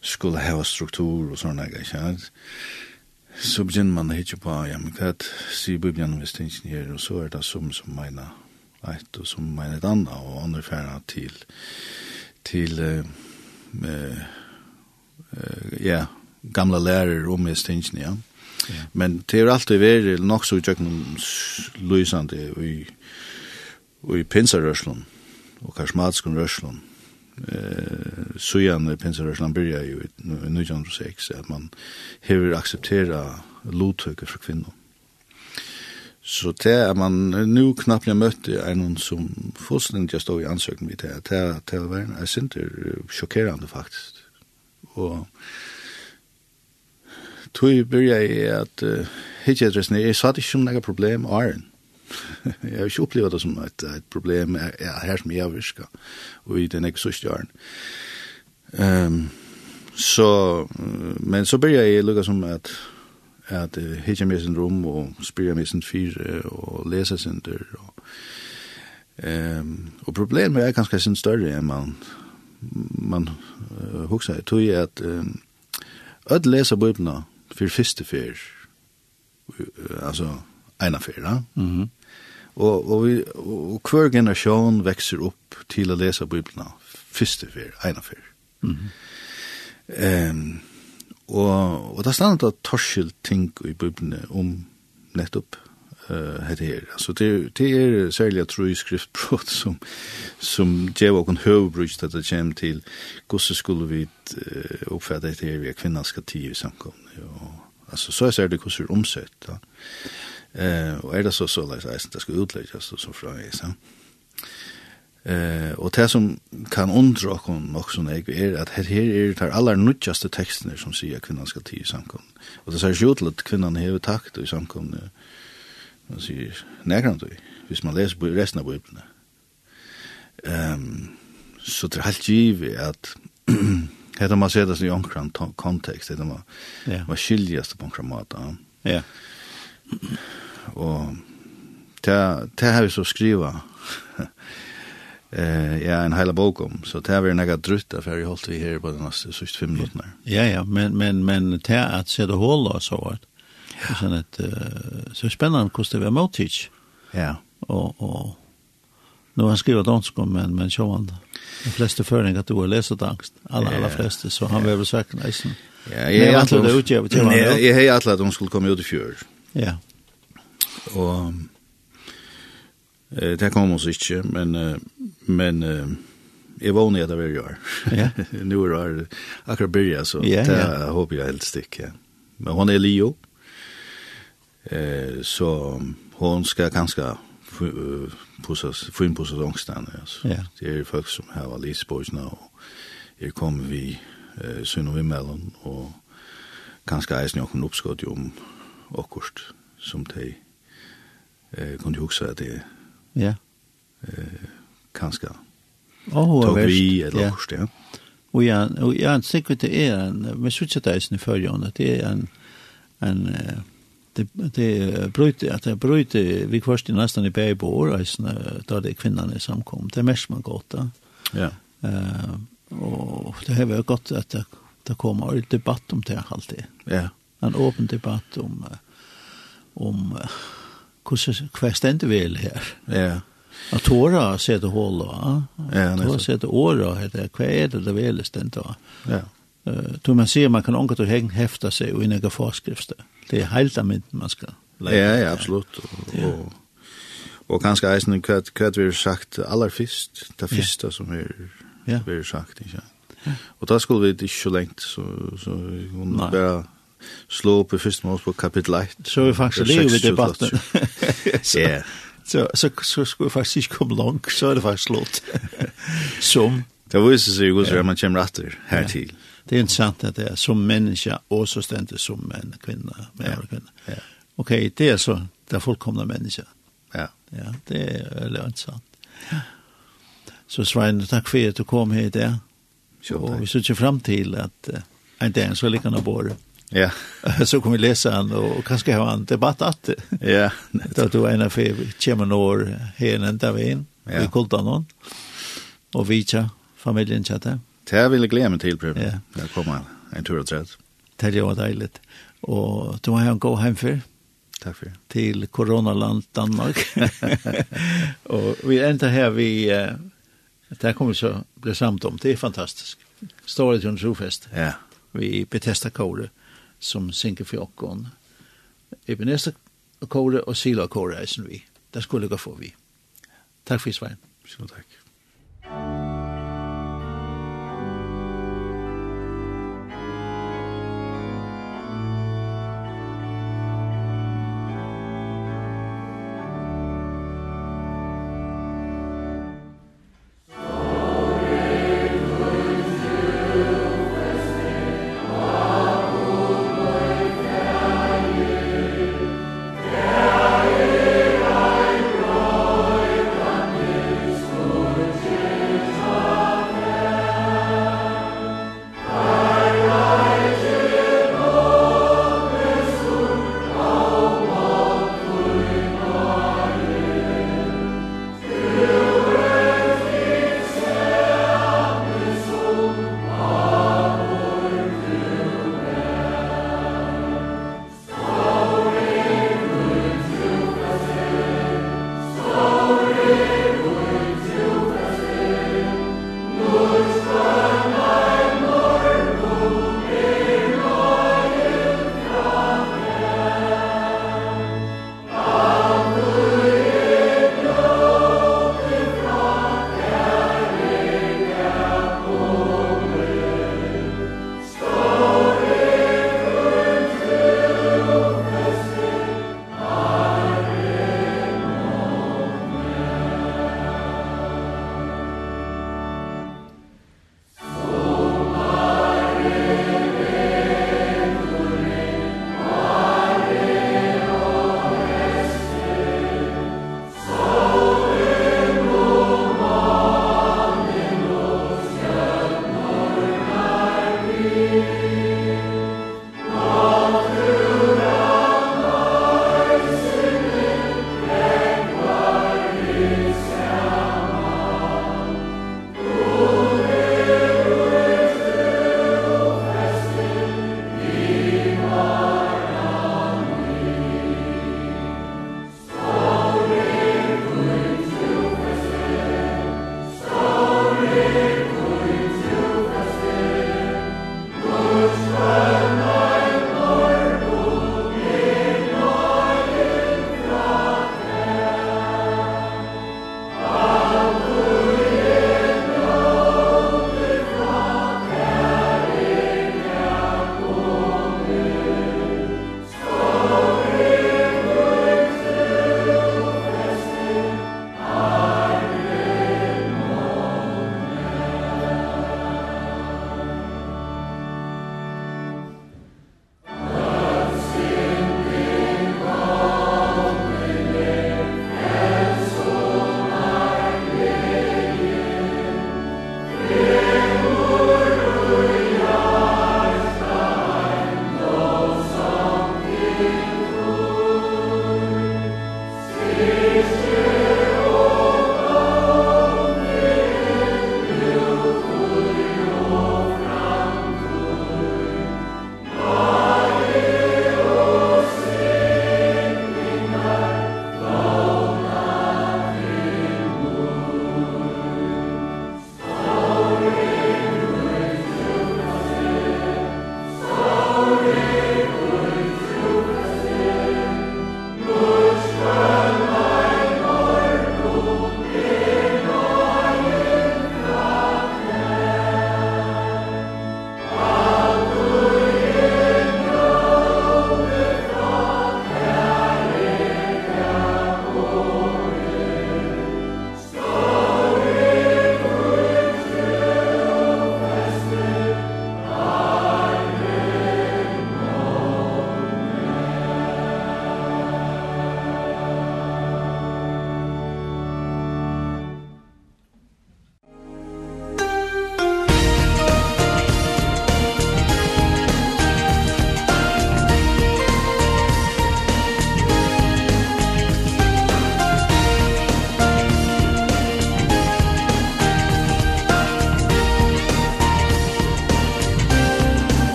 Speaker 3: skulle heva struktur og sånne, ikke sant? Så begynner man å hitte på, ja, men hva er sier Bibelen hvis det ikke er, og så er det som som mener et og som mener et annet, og andre færre til, til, eh, eh, ja, gamla lärare om i stinsen, ja. Mm Men det er alltid veri nok så utjøkken lysande i, i pinsarrøslen og karismatiskum rørslun. Eh, sujan i pinsarrøslen byrja jo i 1906 at man hever akseptera lothøyke for kvinnum. Så det er man nu knappt jeg møtte er noen som fullstendig stod i ansøkning vidt det. Det er, det er, det er, det er, det faktisk. Og tog byrja i at uh, hitta ett resonemang. Sa det ikke som nega problem är jeg har ikke upplevt det som et, et problem er, er her som jag virka og i den exost åren. Um, så men så byrja jeg lukka som at at uh, hitta mig sin rom og spyrja mig sin fyr og lesa sin dörr og, um, og problemet er ganska sin større enn man man uh, huxar. Jag tror jag att um, öll läsa bibeln fyrir fyrste fyr, altså eina fyr, va?
Speaker 1: Mhm.
Speaker 3: Mm Og, och vi og hver generasjon vekser opp til å läsa bibeln. fyrste fyr, eina fyr.
Speaker 1: Mhm.
Speaker 3: Mm ehm um, och och där stannar det torskilt ting i bibeln om nettopp uh, hette her. Altså, det, det er særlig tro i skriftbrott som, som gjev åken høvbruks til at det kommer til hvordan skulle vi uh, oppfatte dette her via kvinnan skal tid i samkomne. Og, altså, så er det hvordan det er omsett. Da. Uh, og er det så så leis eisen det skal utlegges og så fra så Eh och det som kan undra kon nok när jeg är att här her är det aller nødjaste texterna som säger kvinnan skal tid i samkomne. Och det säger til at kvinnan hever takt i samkom man sier nekrant du, hvis man leser resten av Bibelen. Um, så det er helt givet at hetta man ser det i omkran kontekst, hetta man,
Speaker 1: yeah.
Speaker 3: man skiljast på omkran måte. Ja. Og det, det har vi så skriva eh ja en heila bok om så det är väl några drutta för jag hållt vi här på den sista fem minuterna.
Speaker 1: Ja ja, men men men det at se det hålla så att Ja. Så at, uh, så spännande hvordan det var måltids.
Speaker 3: Ja.
Speaker 1: Och och nu han skrivit dansk om men men så han de flesta föring att du har läst angst. alla alla flesta så han behöver säkert nästan
Speaker 3: ja
Speaker 1: jag
Speaker 3: har
Speaker 1: alltid ut jag
Speaker 3: vet
Speaker 1: inte
Speaker 3: jag har alltid att de skulle komma ut i fjör
Speaker 1: ja
Speaker 3: och eh det kom oss inte men men Jeg var nede hver år.
Speaker 1: Ja.
Speaker 3: Nå er det akkurat byrja, så det håper jeg helt ikke. Ja. Men hun er Leo. Eh, så hon ska ganska pussas få in pussas ångstan alltså.
Speaker 1: Ja.
Speaker 3: Det är folk som har Alice Boys nu. Här kommer vi eh synu vi mellan och ganska eisen och en uppskott om akkurst som de eh kunde huxa att det
Speaker 1: ja
Speaker 3: eh
Speaker 1: ganska Oh,
Speaker 3: tog vi eller yeah. ja.
Speaker 1: Och ja, och ja, säkert det är en, men så tjata är sen i det är en, en, det det bröt att det bröt vi först i nästan i bägge år alltså då det kvinnan är samkom det mest man gott då.
Speaker 3: Ja.
Speaker 1: Eh och det har varit gott att det, det kommer en debatt om det alltid.
Speaker 3: Ja.
Speaker 1: En öppen debatt om om hur kvästende väl här.
Speaker 3: Ja.
Speaker 1: Att tåra sätta hål då.
Speaker 3: Ja, då
Speaker 1: sätta åra heter kväd det väl ständ då.
Speaker 3: Ja.
Speaker 1: Eh då man ser man kan onka att häng häfta sig och inga forskrifter det er helt av mynden man skal leie.
Speaker 3: Ja, ja, absolutt. Ja. Og, og kanskje eisen, hva, hva vi har sagt aller først, det første ja. som er,
Speaker 1: ja.
Speaker 3: vi har sagt, ikke sant? Og da skulle vi ikke så lengt, så, så vi kunne
Speaker 1: Nei.
Speaker 3: bare slå opp i første mål på kapittel 1.
Speaker 1: Så vi faktisk lever i debatten.
Speaker 3: Ja.
Speaker 1: Så, så, så skulle vi faktisk ikke komme langt, så er det faktisk slått. som?
Speaker 3: Det viser seg jo hvordan man kommer etter her til.
Speaker 1: Ja det er interessant at det er som menneske og så stendt som en kvinne, med
Speaker 3: ja.
Speaker 1: kvinne.
Speaker 3: Ja.
Speaker 1: Ok, det er så det er fullkomna menneske.
Speaker 3: Ja.
Speaker 1: Ja, det er veldig interessant. Ja. Så Svein, takk for at du kom her i dag.
Speaker 3: Jo,
Speaker 1: og vi sitter fram til at uh, en dag så liker han å.
Speaker 3: Ja.
Speaker 1: så kommer vi läsa han och kanske ha en debatt att.
Speaker 3: Ja.
Speaker 1: Då då en av för Chemanor här ända enda Vi kollar någon. Och vi tja familjen chatta. Det
Speaker 3: vil jeg glede meg til, Prøv.
Speaker 1: Ja.
Speaker 3: Jeg kommer en tur og tredje.
Speaker 1: Det var deilig. Og du har en god hjemfer.
Speaker 3: Takk for det.
Speaker 1: Til koronaland Danmark. og vi enda her vi... Det kommer vi så bli samt om. Det er fantastisk. Står det til en trofest.
Speaker 3: Ja.
Speaker 1: Vi Bethesda kåre som synker for åkken. Ebenezer kåre og Sila kåre er som vi. Det skulle gå for vi. Takk for i Svein.
Speaker 3: Så takk.